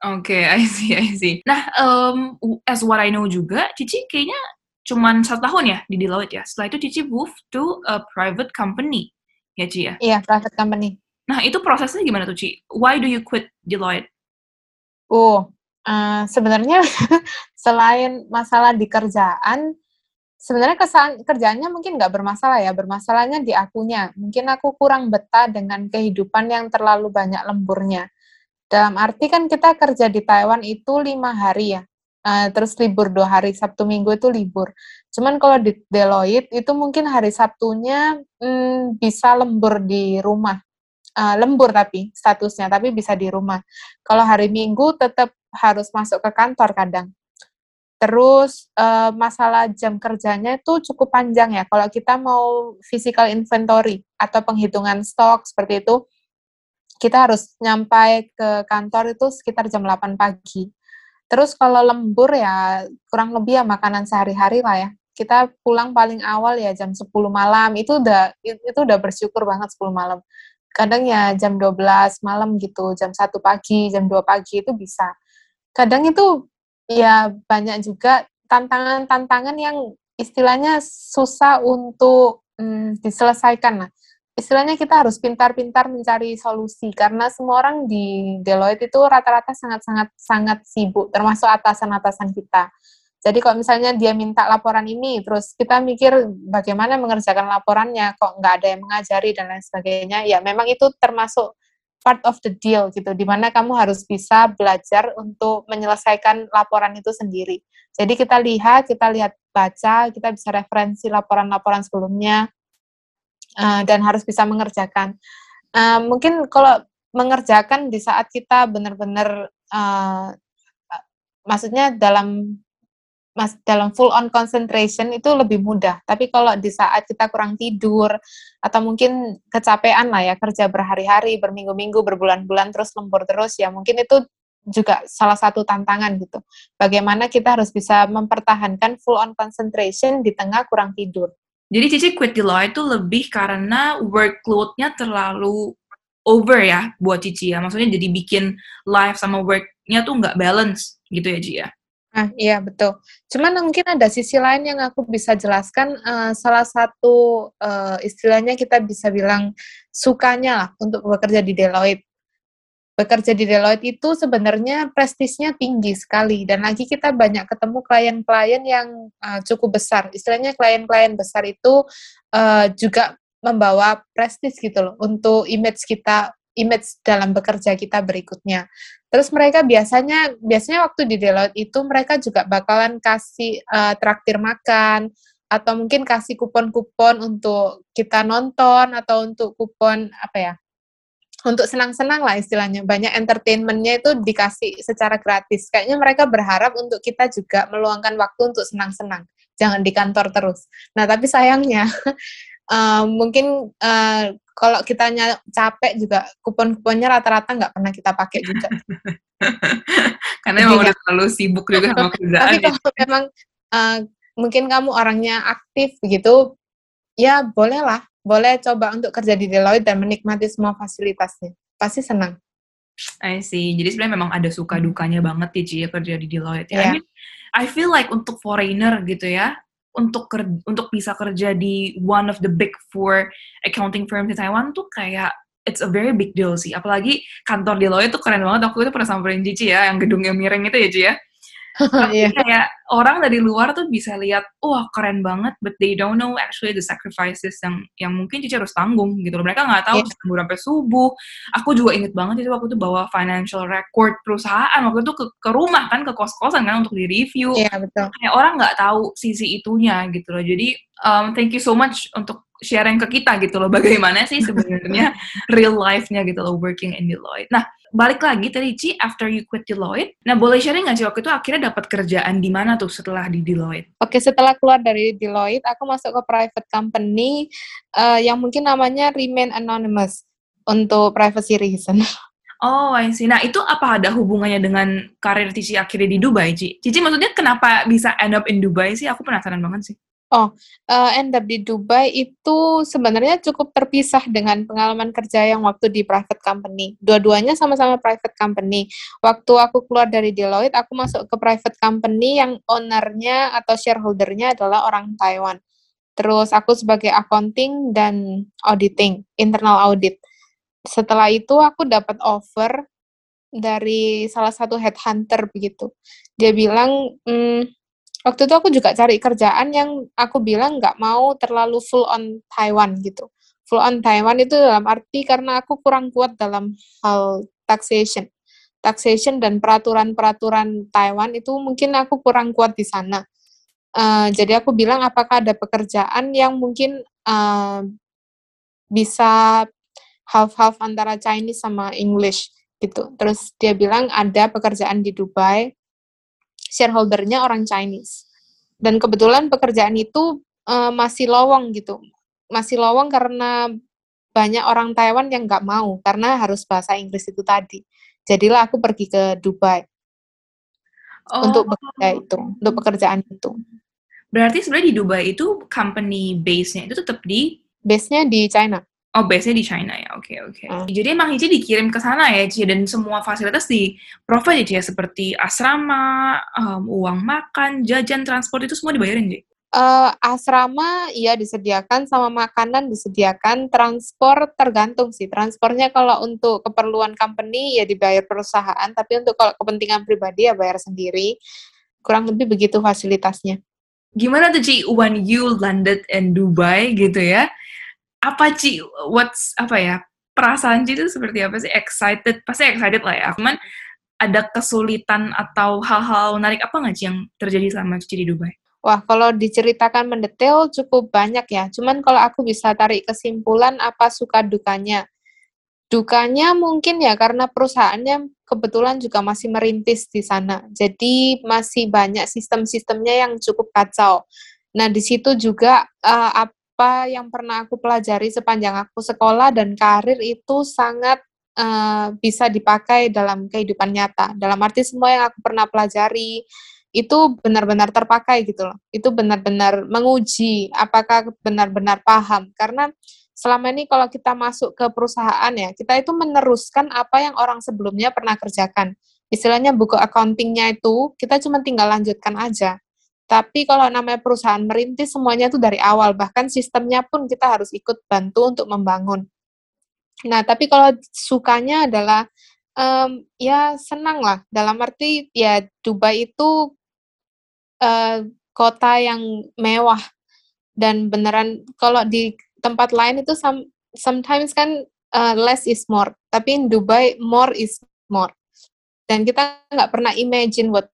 Oke, okay, I see, I see. Nah, um, as what I know juga, Cici kayaknya cuma satu tahun ya di Deloitte ya. Setelah itu Cici move to a private company, ya Ci ya? Iya, private company. Nah, itu prosesnya gimana tuh Ci? Why do you quit Deloitte? Oh, Uh, sebenarnya selain masalah di kerjaan, sebenarnya kesan kerjaannya mungkin nggak bermasalah ya, bermasalahnya di akunya. Mungkin aku kurang betah dengan kehidupan yang terlalu banyak lemburnya. Dalam arti kan kita kerja di Taiwan itu lima hari ya, uh, terus libur dua hari, Sabtu Minggu itu libur. Cuman kalau di Deloitte itu mungkin hari Sabtunya hmm, bisa lembur di rumah. Uh, lembur tapi statusnya, tapi bisa di rumah. Kalau hari Minggu tetap harus masuk ke kantor kadang. Terus uh, masalah jam kerjanya itu cukup panjang ya. Kalau kita mau physical inventory atau penghitungan stok seperti itu, kita harus nyampai ke kantor itu sekitar jam 8 pagi. Terus kalau lembur ya kurang lebih ya makanan sehari-hari lah ya. Kita pulang paling awal ya jam 10 malam. Itu udah itu udah bersyukur banget 10 malam. Kadang ya jam 12 malam gitu, jam 1 pagi, jam 2 pagi itu bisa kadang itu ya banyak juga tantangan-tantangan yang istilahnya susah untuk hmm, diselesaikan lah. Istilahnya kita harus pintar-pintar mencari solusi karena semua orang di Deloitte itu rata-rata sangat-sangat sangat sibuk, termasuk atasan-atasan kita. Jadi kalau misalnya dia minta laporan ini, terus kita mikir bagaimana mengerjakan laporannya, kok nggak ada yang mengajari dan lain sebagainya, ya memang itu termasuk part of the deal gitu, di mana kamu harus bisa belajar untuk menyelesaikan laporan itu sendiri. Jadi kita lihat, kita lihat baca, kita bisa referensi laporan-laporan sebelumnya, uh, dan harus bisa mengerjakan. Uh, mungkin kalau mengerjakan di saat kita benar-benar, uh, maksudnya dalam mas dalam full on concentration itu lebih mudah. Tapi kalau di saat kita kurang tidur atau mungkin kecapean lah ya kerja berhari-hari, berminggu-minggu, berbulan-bulan terus lembur terus ya mungkin itu juga salah satu tantangan gitu. Bagaimana kita harus bisa mempertahankan full on concentration di tengah kurang tidur. Jadi Cici quit Deloitte itu lebih karena workload-nya terlalu over ya buat Cici ya. Maksudnya jadi bikin life sama work-nya tuh nggak balance gitu ya Ci ya. Ah, iya betul. Cuman mungkin ada sisi lain yang aku bisa jelaskan. Uh, salah satu uh, istilahnya kita bisa bilang sukanya lah untuk bekerja di Deloitte. Bekerja di Deloitte itu sebenarnya prestisnya tinggi sekali dan lagi kita banyak ketemu klien-klien yang uh, cukup besar. Istilahnya klien-klien besar itu uh, juga membawa prestis gitu loh untuk image kita image dalam bekerja kita berikutnya. Terus mereka biasanya biasanya waktu di Deloitte itu mereka juga bakalan kasih uh, traktir makan atau mungkin kasih kupon-kupon untuk kita nonton atau untuk kupon apa ya untuk senang-senang lah istilahnya. Banyak entertainmentnya itu dikasih secara gratis. Kayaknya mereka berharap untuk kita juga meluangkan waktu untuk senang-senang. Jangan di kantor terus. Nah tapi sayangnya uh, mungkin uh, kalau kita capek juga kupon-kuponnya rata-rata nggak pernah kita pakai juga. Karena memang udah terlalu sibuk juga sama kerjaan. Tapi kalau memang uh, mungkin kamu orangnya aktif begitu, ya bolehlah, boleh coba untuk kerja di Deloitte dan menikmati semua fasilitasnya. Pasti senang. I see. Jadi sebenarnya memang ada suka dukanya banget ya, Ci, ya kerja di Deloitte. Ya. Yeah. I, mean, I feel like untuk foreigner gitu ya, untuk ker untuk bisa kerja di one of the big four accounting firm di Taiwan tuh kayak it's a very big deal sih. Apalagi kantor di Deloitte tuh keren banget. Aku itu pernah samperin Cici ya, yang gedungnya miring itu ya, Ci ya. Tapi yeah. kayak orang dari luar tuh bisa lihat, wah keren banget, but they don't know actually the sacrifices yang yang mungkin Cici harus tanggung gitu loh. Mereka nggak tahu yeah. sampai subuh. Aku juga inget banget itu waktu itu bawa financial record perusahaan waktu itu ke, ke rumah kan, ke kos-kosan kan untuk di review. Iya yeah, betul. Kayak orang nggak tahu sisi itunya gitu loh. Jadi um, thank you so much untuk sharing ke kita gitu loh bagaimana sih sebenarnya real life-nya gitu loh working in Deloitte. Nah, balik lagi tadi Ci, after you quit Deloitte, nah boleh sharing nggak sih waktu itu akhirnya dapat kerjaan di mana tuh setelah di Deloitte? Oke, setelah keluar dari Deloitte, aku masuk ke private company uh, yang mungkin namanya Remain Anonymous untuk privacy reason. Oh, I see. Nah, itu apa ada hubungannya dengan karir Cici akhirnya di Dubai, Ci? Cici maksudnya kenapa bisa end up in Dubai sih? Aku penasaran banget sih. Oh, uh, end up di Dubai itu sebenarnya cukup terpisah dengan pengalaman kerja yang waktu di private company. Dua-duanya sama-sama private company. Waktu aku keluar dari Deloitte, aku masuk ke private company yang ownernya atau shareholdernya adalah orang Taiwan. Terus aku sebagai accounting dan auditing, internal audit. Setelah itu aku dapat offer dari salah satu headhunter begitu. Dia bilang, hmm, waktu itu aku juga cari kerjaan yang aku bilang nggak mau terlalu full on Taiwan gitu. Full on Taiwan itu dalam arti karena aku kurang kuat dalam hal taxation. Taxation dan peraturan-peraturan Taiwan itu mungkin aku kurang kuat di sana. Uh, jadi aku bilang apakah ada pekerjaan yang mungkin uh, bisa half-half antara Chinese sama English gitu. Terus dia bilang ada pekerjaan di Dubai shareholdernya orang Chinese. Dan kebetulan pekerjaan itu uh, masih lowong gitu. Masih lowong karena banyak orang Taiwan yang nggak mau karena harus bahasa Inggris itu tadi. Jadilah aku pergi ke Dubai oh. untuk bekerja itu, untuk pekerjaan itu. Berarti sebenarnya di Dubai itu company base-nya itu tetap di base-nya di China. Oh, base-nya di China ya. Oke, okay, oke. Okay. Hmm. Jadi emang Ici dikirim ke sana ya, Ci, dan semua fasilitas di provide ya, seperti asrama, um, uang makan, jajan, transport itu semua dibayarin, Ci? Uh, asrama iya disediakan sama makanan disediakan transport tergantung sih transportnya kalau untuk keperluan company ya dibayar perusahaan tapi untuk kalau kepentingan pribadi ya bayar sendiri kurang lebih begitu fasilitasnya gimana tuh Ci when you landed in Dubai gitu ya apa Ci what's apa ya perasaan Ci itu seperti apa sih excited pasti excited lah ya cuman ada kesulitan atau hal-hal menarik apa nggak Ci yang terjadi selama Ci di Dubai? Wah, kalau diceritakan mendetail cukup banyak ya. Cuman kalau aku bisa tarik kesimpulan apa suka dukanya. Dukanya mungkin ya karena perusahaannya kebetulan juga masih merintis di sana. Jadi masih banyak sistem-sistemnya yang cukup kacau. Nah, di situ juga uh, apa yang pernah aku pelajari sepanjang aku sekolah dan karir itu sangat uh, bisa dipakai dalam kehidupan nyata. Dalam arti semua yang aku pernah pelajari, itu benar-benar terpakai gitu loh. Itu benar-benar menguji apakah benar-benar paham. Karena selama ini kalau kita masuk ke perusahaan ya, kita itu meneruskan apa yang orang sebelumnya pernah kerjakan. Istilahnya buku accountingnya itu kita cuma tinggal lanjutkan aja. Tapi kalau namanya perusahaan merintis semuanya itu dari awal, bahkan sistemnya pun kita harus ikut bantu untuk membangun. Nah, tapi kalau sukanya adalah um, ya senang lah. Dalam arti ya Dubai itu uh, kota yang mewah dan beneran kalau di tempat lain itu some, sometimes kan uh, less is more, tapi in Dubai more is more. Dan kita nggak pernah imagine what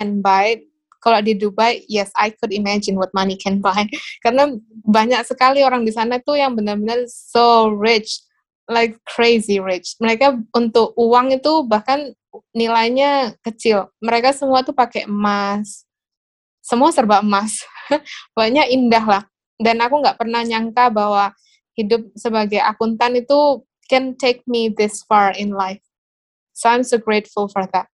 can buy. Kalau di Dubai, yes, I could imagine what money can buy. Karena banyak sekali orang di sana tuh yang benar-benar so rich, like crazy rich. Mereka untuk uang itu bahkan nilainya kecil. Mereka semua tuh pakai emas, semua serba emas. Pokoknya indah lah. Dan aku nggak pernah nyangka bahwa hidup sebagai akuntan itu can take me this far in life. So I'm so grateful for that.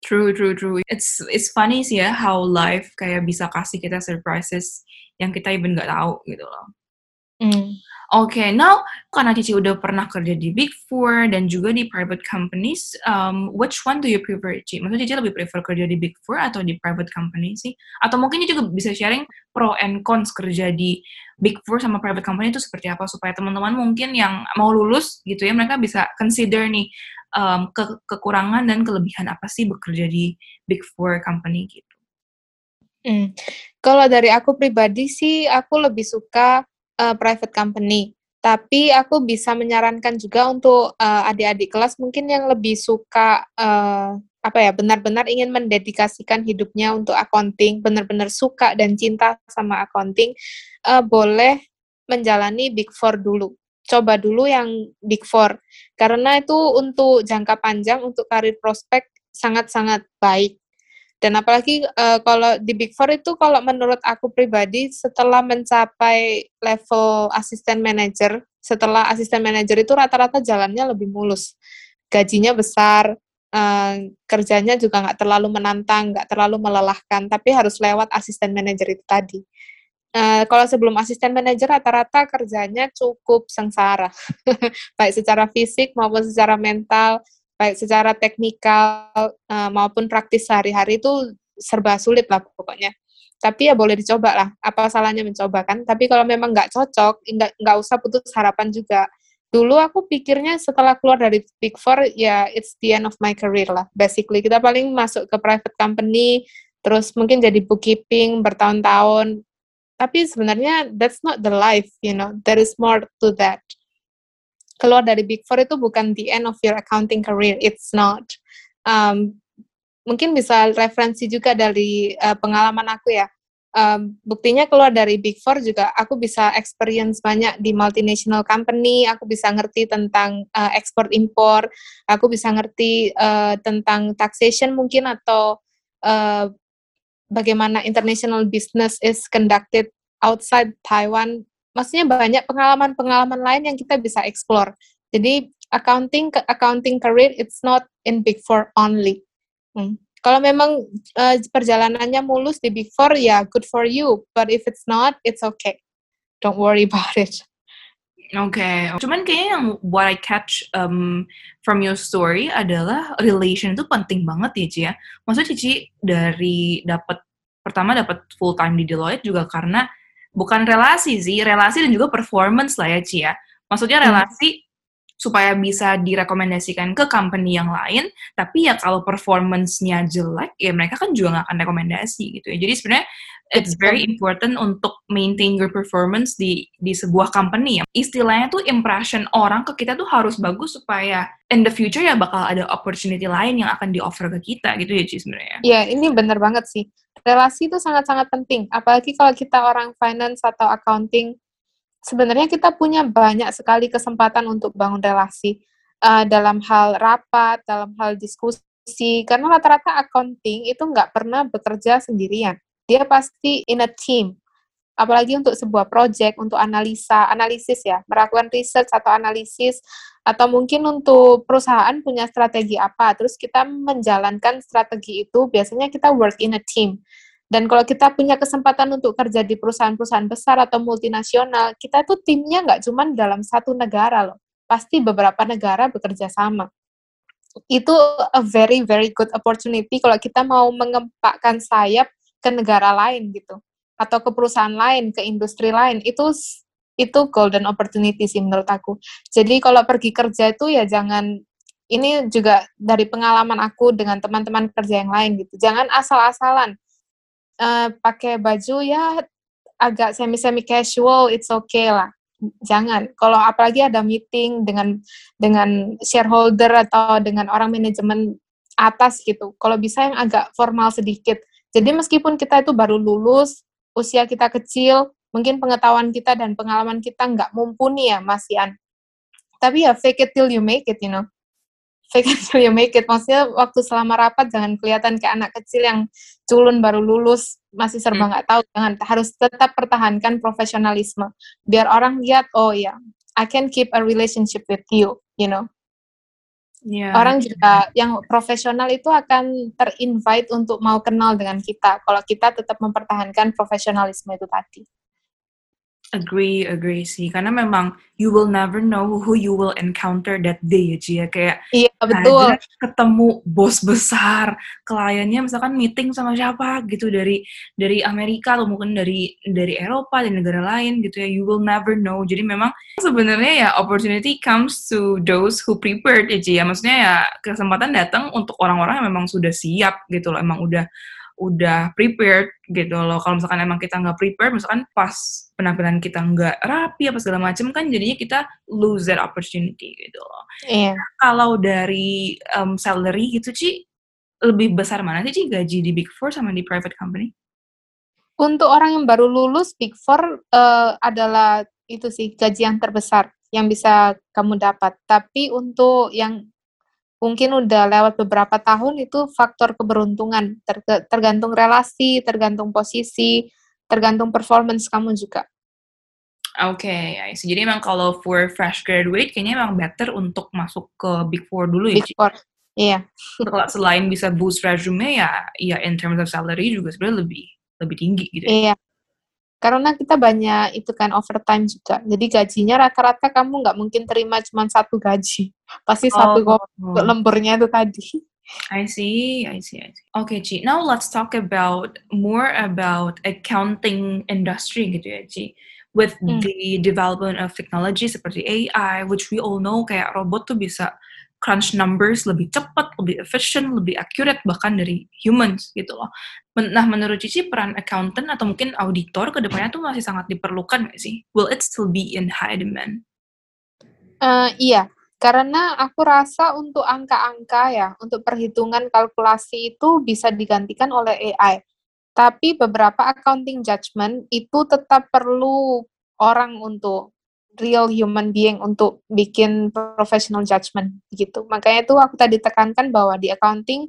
True, true, true. It's it's funny sih ya how life kayak bisa kasih kita surprises yang kita even nggak tahu gitu loh. Mm. Oke, okay, now karena Cici udah pernah kerja di Big Four dan juga di private companies, um, which one do you prefer, Cici? Maksudnya Cici lebih prefer kerja di Big Four atau di private company sih? Atau mungkin Cici juga bisa sharing pro and cons kerja di Big Four sama private company itu seperti apa supaya teman-teman mungkin yang mau lulus gitu ya mereka bisa consider nih um, ke kekurangan dan kelebihan apa sih bekerja di Big Four company gitu. Hmm. Kalau dari aku pribadi sih, aku lebih suka uh, private company. Tapi aku bisa menyarankan juga untuk uh, adik-adik kelas mungkin yang lebih suka uh, apa ya benar-benar ingin mendedikasikan hidupnya untuk accounting, benar-benar suka dan cinta sama accounting, uh, boleh menjalani Big Four dulu. Coba dulu yang Big Four karena itu untuk jangka panjang untuk karir prospek sangat-sangat baik dan apalagi uh, kalau di Big Four itu kalau menurut aku pribadi setelah mencapai level asisten manager, setelah asisten manager itu rata-rata jalannya lebih mulus. Gajinya besar, uh, kerjanya juga nggak terlalu menantang, nggak terlalu melelahkan, tapi harus lewat asisten manager itu tadi. Uh, kalau sebelum asisten manajer rata-rata kerjanya cukup sengsara, baik secara fisik maupun secara mental, baik secara teknikal uh, maupun praktis sehari-hari itu serba sulit lah pokoknya. Tapi ya boleh dicoba lah, apa salahnya mencoba kan? Tapi kalau memang nggak cocok, nggak nggak usah putus harapan juga. Dulu aku pikirnya setelah keluar dari Big Four, ya it's the end of my career lah. Basically, kita paling masuk ke private company, terus mungkin jadi bookkeeping bertahun-tahun. Tapi sebenarnya that's not the life, you know. There is more to that keluar dari Big Four itu bukan the end of your accounting career. It's not. Um, mungkin bisa referensi juga dari uh, pengalaman aku ya. Um, buktinya keluar dari Big Four juga aku bisa experience banyak di multinational company, aku bisa ngerti tentang uh, ekspor impor, aku bisa ngerti uh, tentang taxation mungkin atau uh, bagaimana international business is conducted outside Taiwan maksudnya banyak pengalaman-pengalaman lain yang kita bisa explore. Jadi accounting accounting career it's not in Big Four only. Hmm. Kalau memang uh, perjalanannya mulus di Big Four ya good for you, but if it's not, it's okay. Don't worry about it. Oke, okay. cuman kayaknya yang what I catch um, from your story adalah relation itu penting banget ya Ci ya. Maksudnya Cici dari dapat pertama dapat full time di Deloitte juga karena bukan relasi sih, relasi dan juga performance lah ya Ci ya. Maksudnya hmm. relasi hmm. Supaya bisa direkomendasikan ke company yang lain, tapi ya kalau performance-nya jelek, ya mereka kan juga nggak akan rekomendasi gitu ya. Jadi sebenarnya it's very important untuk maintain your performance di di sebuah company ya. Istilahnya tuh impression orang ke kita tuh harus bagus supaya in the future ya bakal ada opportunity lain yang akan di offer ke kita gitu ya Ci sebenarnya. Iya, ini bener banget sih. Relasi itu sangat-sangat penting, apalagi kalau kita orang finance atau accounting. Sebenarnya kita punya banyak sekali kesempatan untuk bangun relasi uh, dalam hal rapat, dalam hal diskusi, karena rata-rata accounting itu nggak pernah bekerja sendirian dia pasti in a team. apalagi untuk sebuah project, untuk analisa, analisis ya, melakukan research atau analisis, atau mungkin untuk perusahaan punya strategi apa, terus kita menjalankan strategi itu, biasanya kita work in a team. Dan kalau kita punya kesempatan untuk kerja di perusahaan-perusahaan besar atau multinasional, kita tuh timnya nggak cuma dalam satu negara loh, pasti beberapa negara bekerja sama. Itu a very very good opportunity kalau kita mau mengempakkan sayap ke negara lain gitu. Atau ke perusahaan lain ke industri lain. Itu itu golden opportunity sih menurut aku. Jadi kalau pergi kerja itu ya jangan ini juga dari pengalaman aku dengan teman-teman kerja yang lain gitu. Jangan asal-asalan uh, pakai baju ya agak semi-semi casual it's okay lah jangan. Kalau apalagi ada meeting dengan dengan shareholder atau dengan orang manajemen atas gitu. Kalau bisa yang agak formal sedikit. Jadi meskipun kita itu baru lulus, usia kita kecil, mungkin pengetahuan kita dan pengalaman kita nggak mumpuni ya Mas Ian. Tapi ya fake it till you make it, you know fake it till you make it. Maksudnya waktu selama rapat jangan kelihatan kayak anak kecil yang culun baru lulus, masih serba hmm. nggak hmm. tahu. Jangan harus tetap pertahankan profesionalisme. Biar orang lihat, oh ya, yeah, I can keep a relationship with you, you know. Yeah. Orang juga yang profesional itu akan terinvite untuk mau kenal dengan kita kalau kita tetap mempertahankan profesionalisme itu tadi. Agree, agree sih. Karena memang you will never know who you will encounter that day ya, Ci ya. Kayak iya, betul. ketemu bos besar, kliennya misalkan meeting sama siapa gitu dari dari Amerika atau mungkin dari dari Eropa dan negara lain gitu ya. You will never know. Jadi memang sebenarnya ya opportunity comes to those who prepared ya, Ci ya. Maksudnya ya kesempatan datang untuk orang-orang yang memang sudah siap gitu loh. Emang udah udah prepared gitu loh. Kalau misalkan emang kita nggak prepared, misalkan pas penampilan kita nggak rapi apa segala macam kan jadinya kita lose that opportunity gitu loh. Iya. Nah, kalau dari um, salary gitu Ci, lebih besar mana sih Ci gaji di Big Four sama di private company? Untuk orang yang baru lulus Big Four uh, adalah itu sih gaji yang terbesar yang bisa kamu dapat. Tapi untuk yang mungkin udah lewat beberapa tahun itu faktor keberuntungan ter tergantung relasi tergantung posisi tergantung performance kamu juga Oke, okay, Jadi emang kalau for fresh graduate kayaknya emang better untuk masuk ke Big Four dulu ya. Big Four, iya. Yeah. Selain bisa boost resume ya, ya in terms of salary juga sebenarnya lebih lebih tinggi gitu. Ya. Iya karena kita banyak itu kan overtime juga. Jadi gajinya rata-rata kamu nggak mungkin terima cuma satu gaji. Pasti oh. satu lemburnya itu tadi. I see, I see, I see. Okay, Ci. Now let's talk about more about accounting industry gitu ya, Ci. With hmm. the development of technology seperti AI, which we all know kayak robot tuh bisa crunch numbers lebih cepat, lebih efficient, lebih accurate bahkan dari humans gitu loh. Nah, menurut Cici peran accountant atau mungkin auditor ke depannya tuh masih sangat diperlukan nggak sih? Will it still be in high demand? Uh, iya, karena aku rasa untuk angka-angka ya, untuk perhitungan kalkulasi itu bisa digantikan oleh AI. Tapi beberapa accounting judgment itu tetap perlu orang untuk real human being untuk bikin professional judgment gitu. Makanya itu aku tadi tekankan bahwa di accounting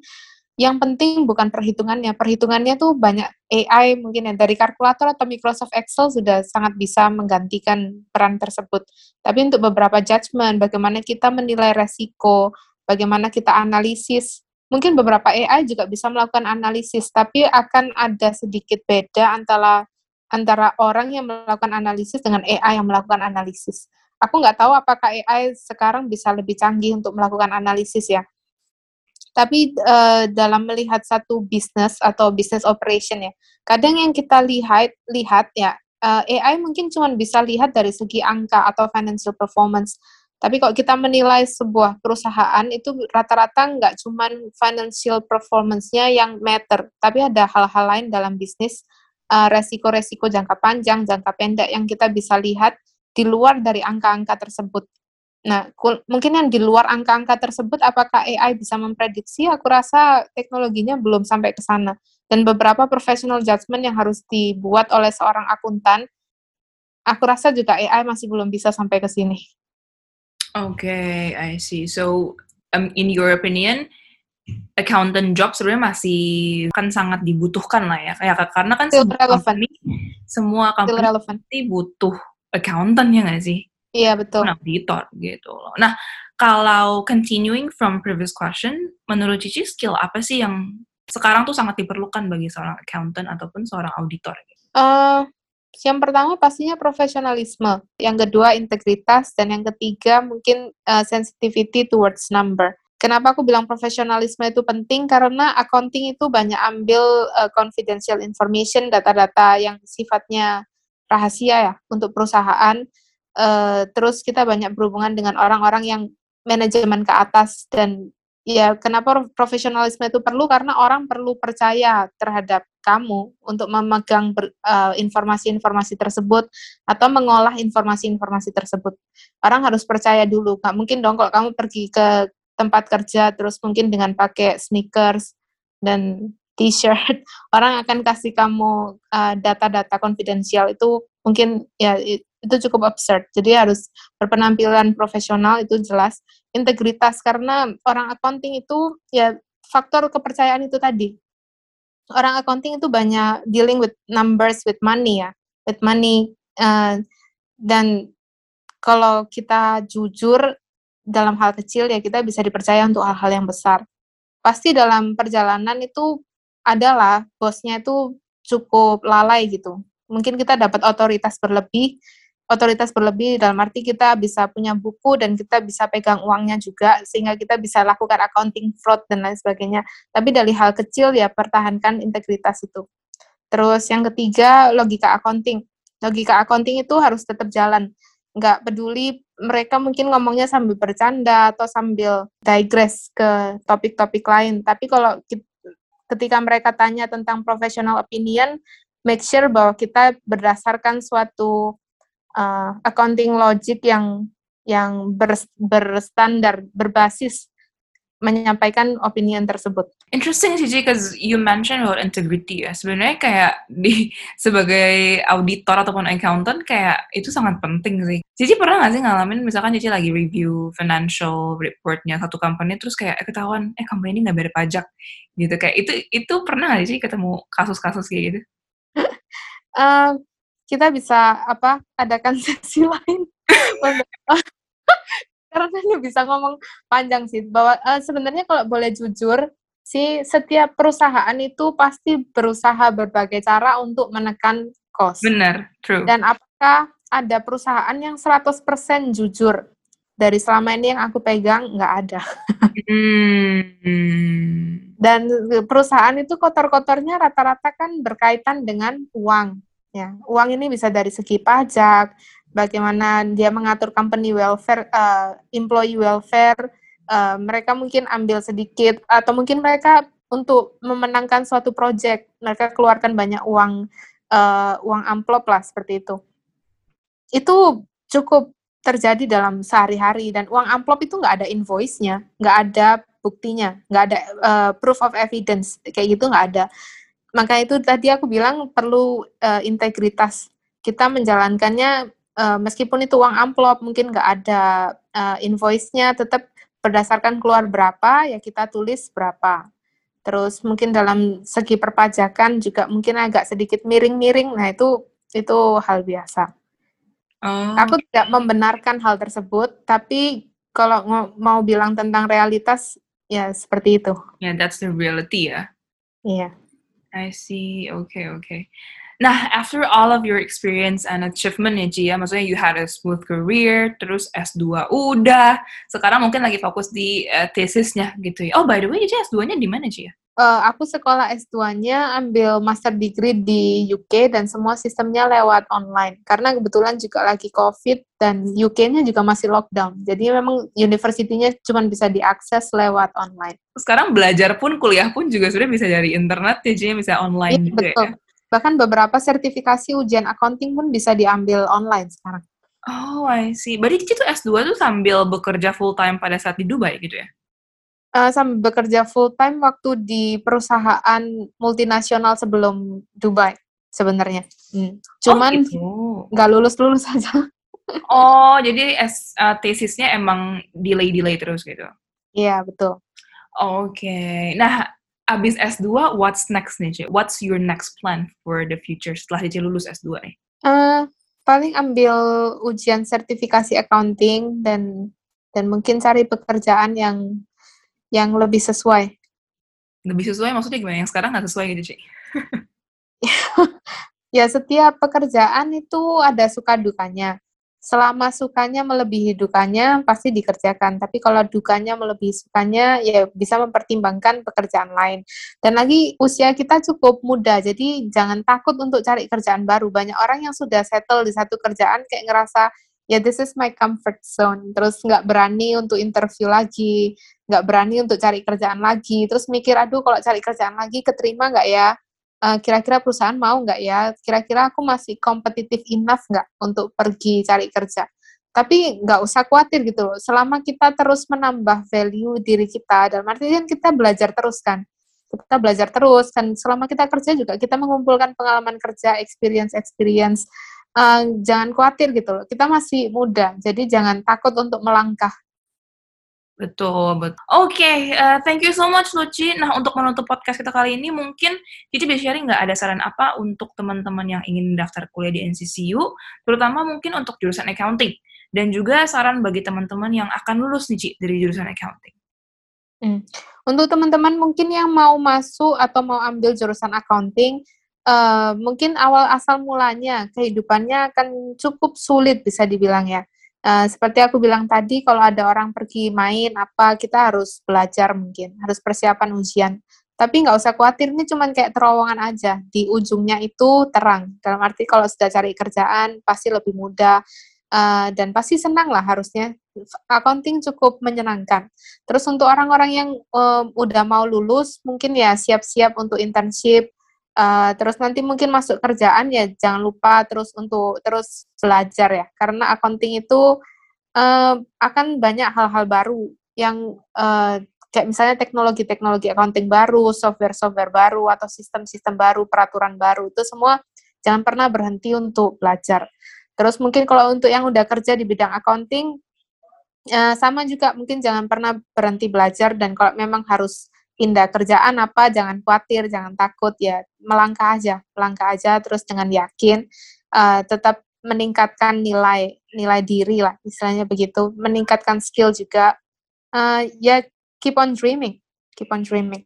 yang penting bukan perhitungannya. Perhitungannya tuh banyak AI mungkin ya dari kalkulator atau Microsoft Excel sudah sangat bisa menggantikan peran tersebut. Tapi untuk beberapa judgment, bagaimana kita menilai resiko, bagaimana kita analisis, mungkin beberapa AI juga bisa melakukan analisis, tapi akan ada sedikit beda antara antara orang yang melakukan analisis dengan AI yang melakukan analisis. Aku nggak tahu apakah AI sekarang bisa lebih canggih untuk melakukan analisis ya. Tapi uh, dalam melihat satu bisnis atau business operation ya, kadang yang kita lihat lihat ya uh, eh, AI mungkin cuma bisa lihat dari segi angka atau financial performance. Tapi kalau kita menilai sebuah perusahaan itu rata-rata nggak cuma financial performance-nya yang matter, tapi ada hal-hal lain dalam bisnis resiko-resiko uh, jangka panjang, jangka pendek yang kita bisa lihat di luar dari angka-angka tersebut. Nah, mungkin yang di luar angka-angka tersebut, apakah AI bisa memprediksi? Aku rasa teknologinya belum sampai ke sana. Dan beberapa professional judgment yang harus dibuat oleh seorang akuntan, aku rasa juga AI masih belum bisa sampai ke sini. Oke, okay, I see. So, um, in your opinion, accountant job sebenarnya masih kan sangat dibutuhkan lah ya. Kayak karena kan Still semua relevant. company, semua Still company relevant. pasti butuh accountant ya nggak sih? Iya, betul. Bukan auditor gitu loh. Nah, kalau continuing from previous question, menurut Cici skill apa sih yang sekarang tuh sangat diperlukan bagi seorang accountant ataupun seorang auditor? Eh, yang pertama pastinya profesionalisme, yang kedua integritas, dan yang ketiga mungkin eh, sensitivity towards number. Kenapa aku bilang profesionalisme itu penting? Karena accounting itu banyak ambil eh, confidential information, data-data yang sifatnya rahasia ya untuk perusahaan. Eh, terus kita banyak berhubungan dengan orang-orang yang manajemen ke atas dan ya kenapa profesionalisme itu perlu karena orang perlu percaya terhadap kamu untuk memegang eh, informasi-informasi tersebut atau mengolah informasi-informasi tersebut. Orang harus percaya dulu. Nggak mungkin dong kalau kamu pergi ke tempat kerja terus mungkin dengan pakai sneakers dan t-shirt, orang akan kasih kamu eh, data-data konfidensial itu mungkin ya itu cukup absurd. Jadi harus berpenampilan profesional itu jelas. Integritas karena orang accounting itu ya faktor kepercayaan itu tadi orang accounting itu banyak dealing with numbers, with money ya, with money. eh, dan kalau kita jujur dalam hal kecil ya kita bisa dipercaya untuk hal-hal yang besar. Pasti dalam perjalanan itu adalah bosnya itu cukup lalai gitu. Mungkin kita dapat otoritas berlebih, otoritas berlebih dalam arti kita bisa punya buku dan kita bisa pegang uangnya juga sehingga kita bisa lakukan accounting fraud dan lain sebagainya. Tapi dari hal kecil ya pertahankan integritas itu. Terus yang ketiga logika accounting. Logika accounting itu harus tetap jalan. Nggak peduli mereka mungkin ngomongnya sambil bercanda atau sambil digress ke topik-topik lain. Tapi kalau ki- ketika mereka tanya tentang professional opinion, make sure bahwa kita berdasarkan suatu uh, accounting logic yang yang ber- berstandar, berbasis menyampaikan opinion tersebut. Interesting sih, because you mentioned about integrity ya. Sebenarnya kayak di sebagai auditor ataupun accountant kayak itu sangat penting sih. Cici pernah nggak sih ngalamin misalkan Cici lagi review financial reportnya satu company terus kayak eh, ketahuan eh company ini nggak bayar pajak gitu kayak itu itu pernah nggak sih ketemu kasus-kasus kayak gitu? Eh, kita bisa apa adakan sesi lain karena ini bisa ngomong panjang sih bahwa eh, sebenarnya kalau boleh jujur sih setiap perusahaan itu pasti berusaha berbagai cara untuk menekan cost. Bener, true. Dan apakah ada perusahaan yang 100% jujur? Dari selama ini yang aku pegang nggak ada. Hmm. Dan perusahaan itu kotor-kotornya rata-rata kan berkaitan dengan uang. Ya, uang ini bisa dari segi pajak, bagaimana dia mengatur company welfare, uh, employee welfare, uh, mereka mungkin ambil sedikit, atau mungkin mereka untuk memenangkan suatu project, mereka keluarkan banyak uang, uh, uang amplop lah seperti itu. Itu cukup terjadi dalam sehari-hari dan uang amplop itu nggak ada invoice-nya, nggak ada buktinya, nggak ada uh, proof of evidence kayak gitu nggak ada. Maka itu tadi aku bilang perlu uh, integritas kita menjalankannya uh, meskipun itu uang amplop mungkin nggak ada uh, invoice-nya, tetap berdasarkan keluar berapa ya kita tulis berapa. Terus mungkin dalam segi perpajakan juga mungkin agak sedikit miring-miring, nah itu itu hal biasa. Oh. Aku tidak membenarkan hal tersebut, tapi kalau mau bilang tentang realitas, ya seperti itu. Yeah, that's the reality ya. Iya. I see. Okay, okay. Nah, after all of your experience and achievement ya, Ji, ya, maksudnya you had a smooth career, terus S2 udah, sekarang mungkin lagi fokus di uh, tesisnya gitu ya. Oh, by the way, Ji, S2-nya di mana, Ji? ya? Uh, aku sekolah S2-nya ambil master degree di UK dan semua sistemnya lewat online. Karena kebetulan juga lagi COVID dan UK-nya juga masih lockdown. Jadi memang universitinya cuma bisa diakses lewat online. Sekarang belajar pun, kuliah pun juga sudah bisa dari internet ya, bisa online Iya, juga betul. ya. Bahkan beberapa sertifikasi ujian accounting pun bisa diambil online sekarang. Oh, I see. Berarti Cici tuh S2 tuh sambil bekerja full time pada saat di Dubai gitu ya? Uh, sambil bekerja full time waktu di perusahaan multinasional sebelum Dubai sebenarnya. Hmm. Cuman oh, nggak gitu. lulus lulus saja. oh jadi S, uh, tesisnya emang delay-delay terus gitu? Iya betul. Oke. Okay. Nah, abis S2, what's next nih, Cik? What's your next plan for the future setelah Cici lulus S2 nih? Uh, paling ambil ujian sertifikasi accounting dan dan mungkin cari pekerjaan yang yang lebih sesuai. Lebih sesuai maksudnya gimana? Yang sekarang nggak sesuai gitu, Cik? ya, setiap pekerjaan itu ada suka dukanya selama sukanya melebihi dukanya pasti dikerjakan. Tapi kalau dukanya melebihi sukanya ya bisa mempertimbangkan pekerjaan lain. Dan lagi usia kita cukup muda jadi jangan takut untuk cari kerjaan baru. Banyak orang yang sudah settle di satu kerjaan kayak ngerasa ya this is my comfort zone. Terus nggak berani untuk interview lagi nggak berani untuk cari kerjaan lagi. Terus mikir aduh kalau cari kerjaan lagi keterima nggak ya eh, kira-kira perusahaan mau nggak ya? Kira-kira aku masih kompetitif enough nggak untuk pergi cari kerja? Tapi nggak usah khawatir gitu loh. Selama kita terus menambah value diri kita, dan artinya kita belajar terus kan. Kita belajar terus, kan selama kita kerja juga kita mengumpulkan pengalaman kerja, experience-experience. Uh, jangan khawatir gitu loh. Kita masih muda, jadi jangan takut untuk melangkah Betul, betul. Oke, okay, uh, eh, thank you so much Luci. Nah, untuk menutup podcast kita kali ini, mungkin Cici bisa sharing nggak ada saran apa untuk teman-teman yang ingin daftar kuliah di NCCU, terutama mungkin untuk jurusan accounting, dan juga saran bagi teman-teman yang akan lulus nih, dari jurusan accounting. Hmm. Untuk teman-teman mungkin yang mau masuk atau mau ambil jurusan accounting, uh, mungkin awal asal mulanya kehidupannya akan cukup sulit bisa dibilang ya Uh, seperti aku bilang tadi, kalau ada orang pergi main apa, kita harus belajar mungkin, harus persiapan ujian. Tapi nggak usah khawatir, ini cuma kayak terowongan aja. Di ujungnya itu terang. Dalam arti kalau sudah cari kerjaan, pasti lebih mudah, uh, dan pasti senang lah harusnya. Accounting cukup menyenangkan. Terus untuk orang-orang yang um, udah mau lulus, mungkin ya siap-siap untuk internship, Uh, terus nanti mungkin masuk kerjaan ya jangan lupa terus untuk terus belajar ya karena accounting itu uh, akan banyak hal-hal baru yang uh, kayak misalnya teknologi-teknologi accounting baru, software-software baru atau sistem-sistem baru, peraturan baru itu semua jangan pernah berhenti untuk belajar. Terus mungkin kalau untuk yang udah kerja di bidang accounting uh, sama juga mungkin jangan pernah berhenti belajar dan kalau memang harus pindah kerjaan apa jangan khawatir jangan takut ya melangkah aja melangkah aja terus dengan yakin uh, tetap meningkatkan nilai nilai diri lah istilahnya begitu meningkatkan skill juga uh, ya keep on dreaming keep on dreaming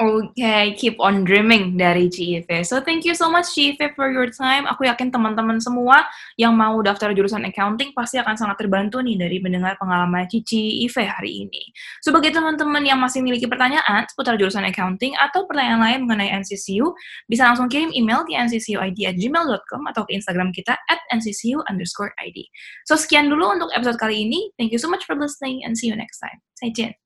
Okay, keep on dreaming dari Cive. So thank you so much Cive for your time. Aku yakin teman-teman semua yang mau daftar jurusan accounting pasti akan sangat terbantu nih dari mendengar pengalaman Cici Ive hari ini. So bagi teman-teman yang masih memiliki pertanyaan seputar jurusan accounting atau pertanyaan lain mengenai NCCU, bisa langsung kirim email di nccuid at gmail.com atau ke Instagram kita at nccu underscore id. So sekian dulu untuk episode kali ini. Thank you so much for listening and see you next time. 再见。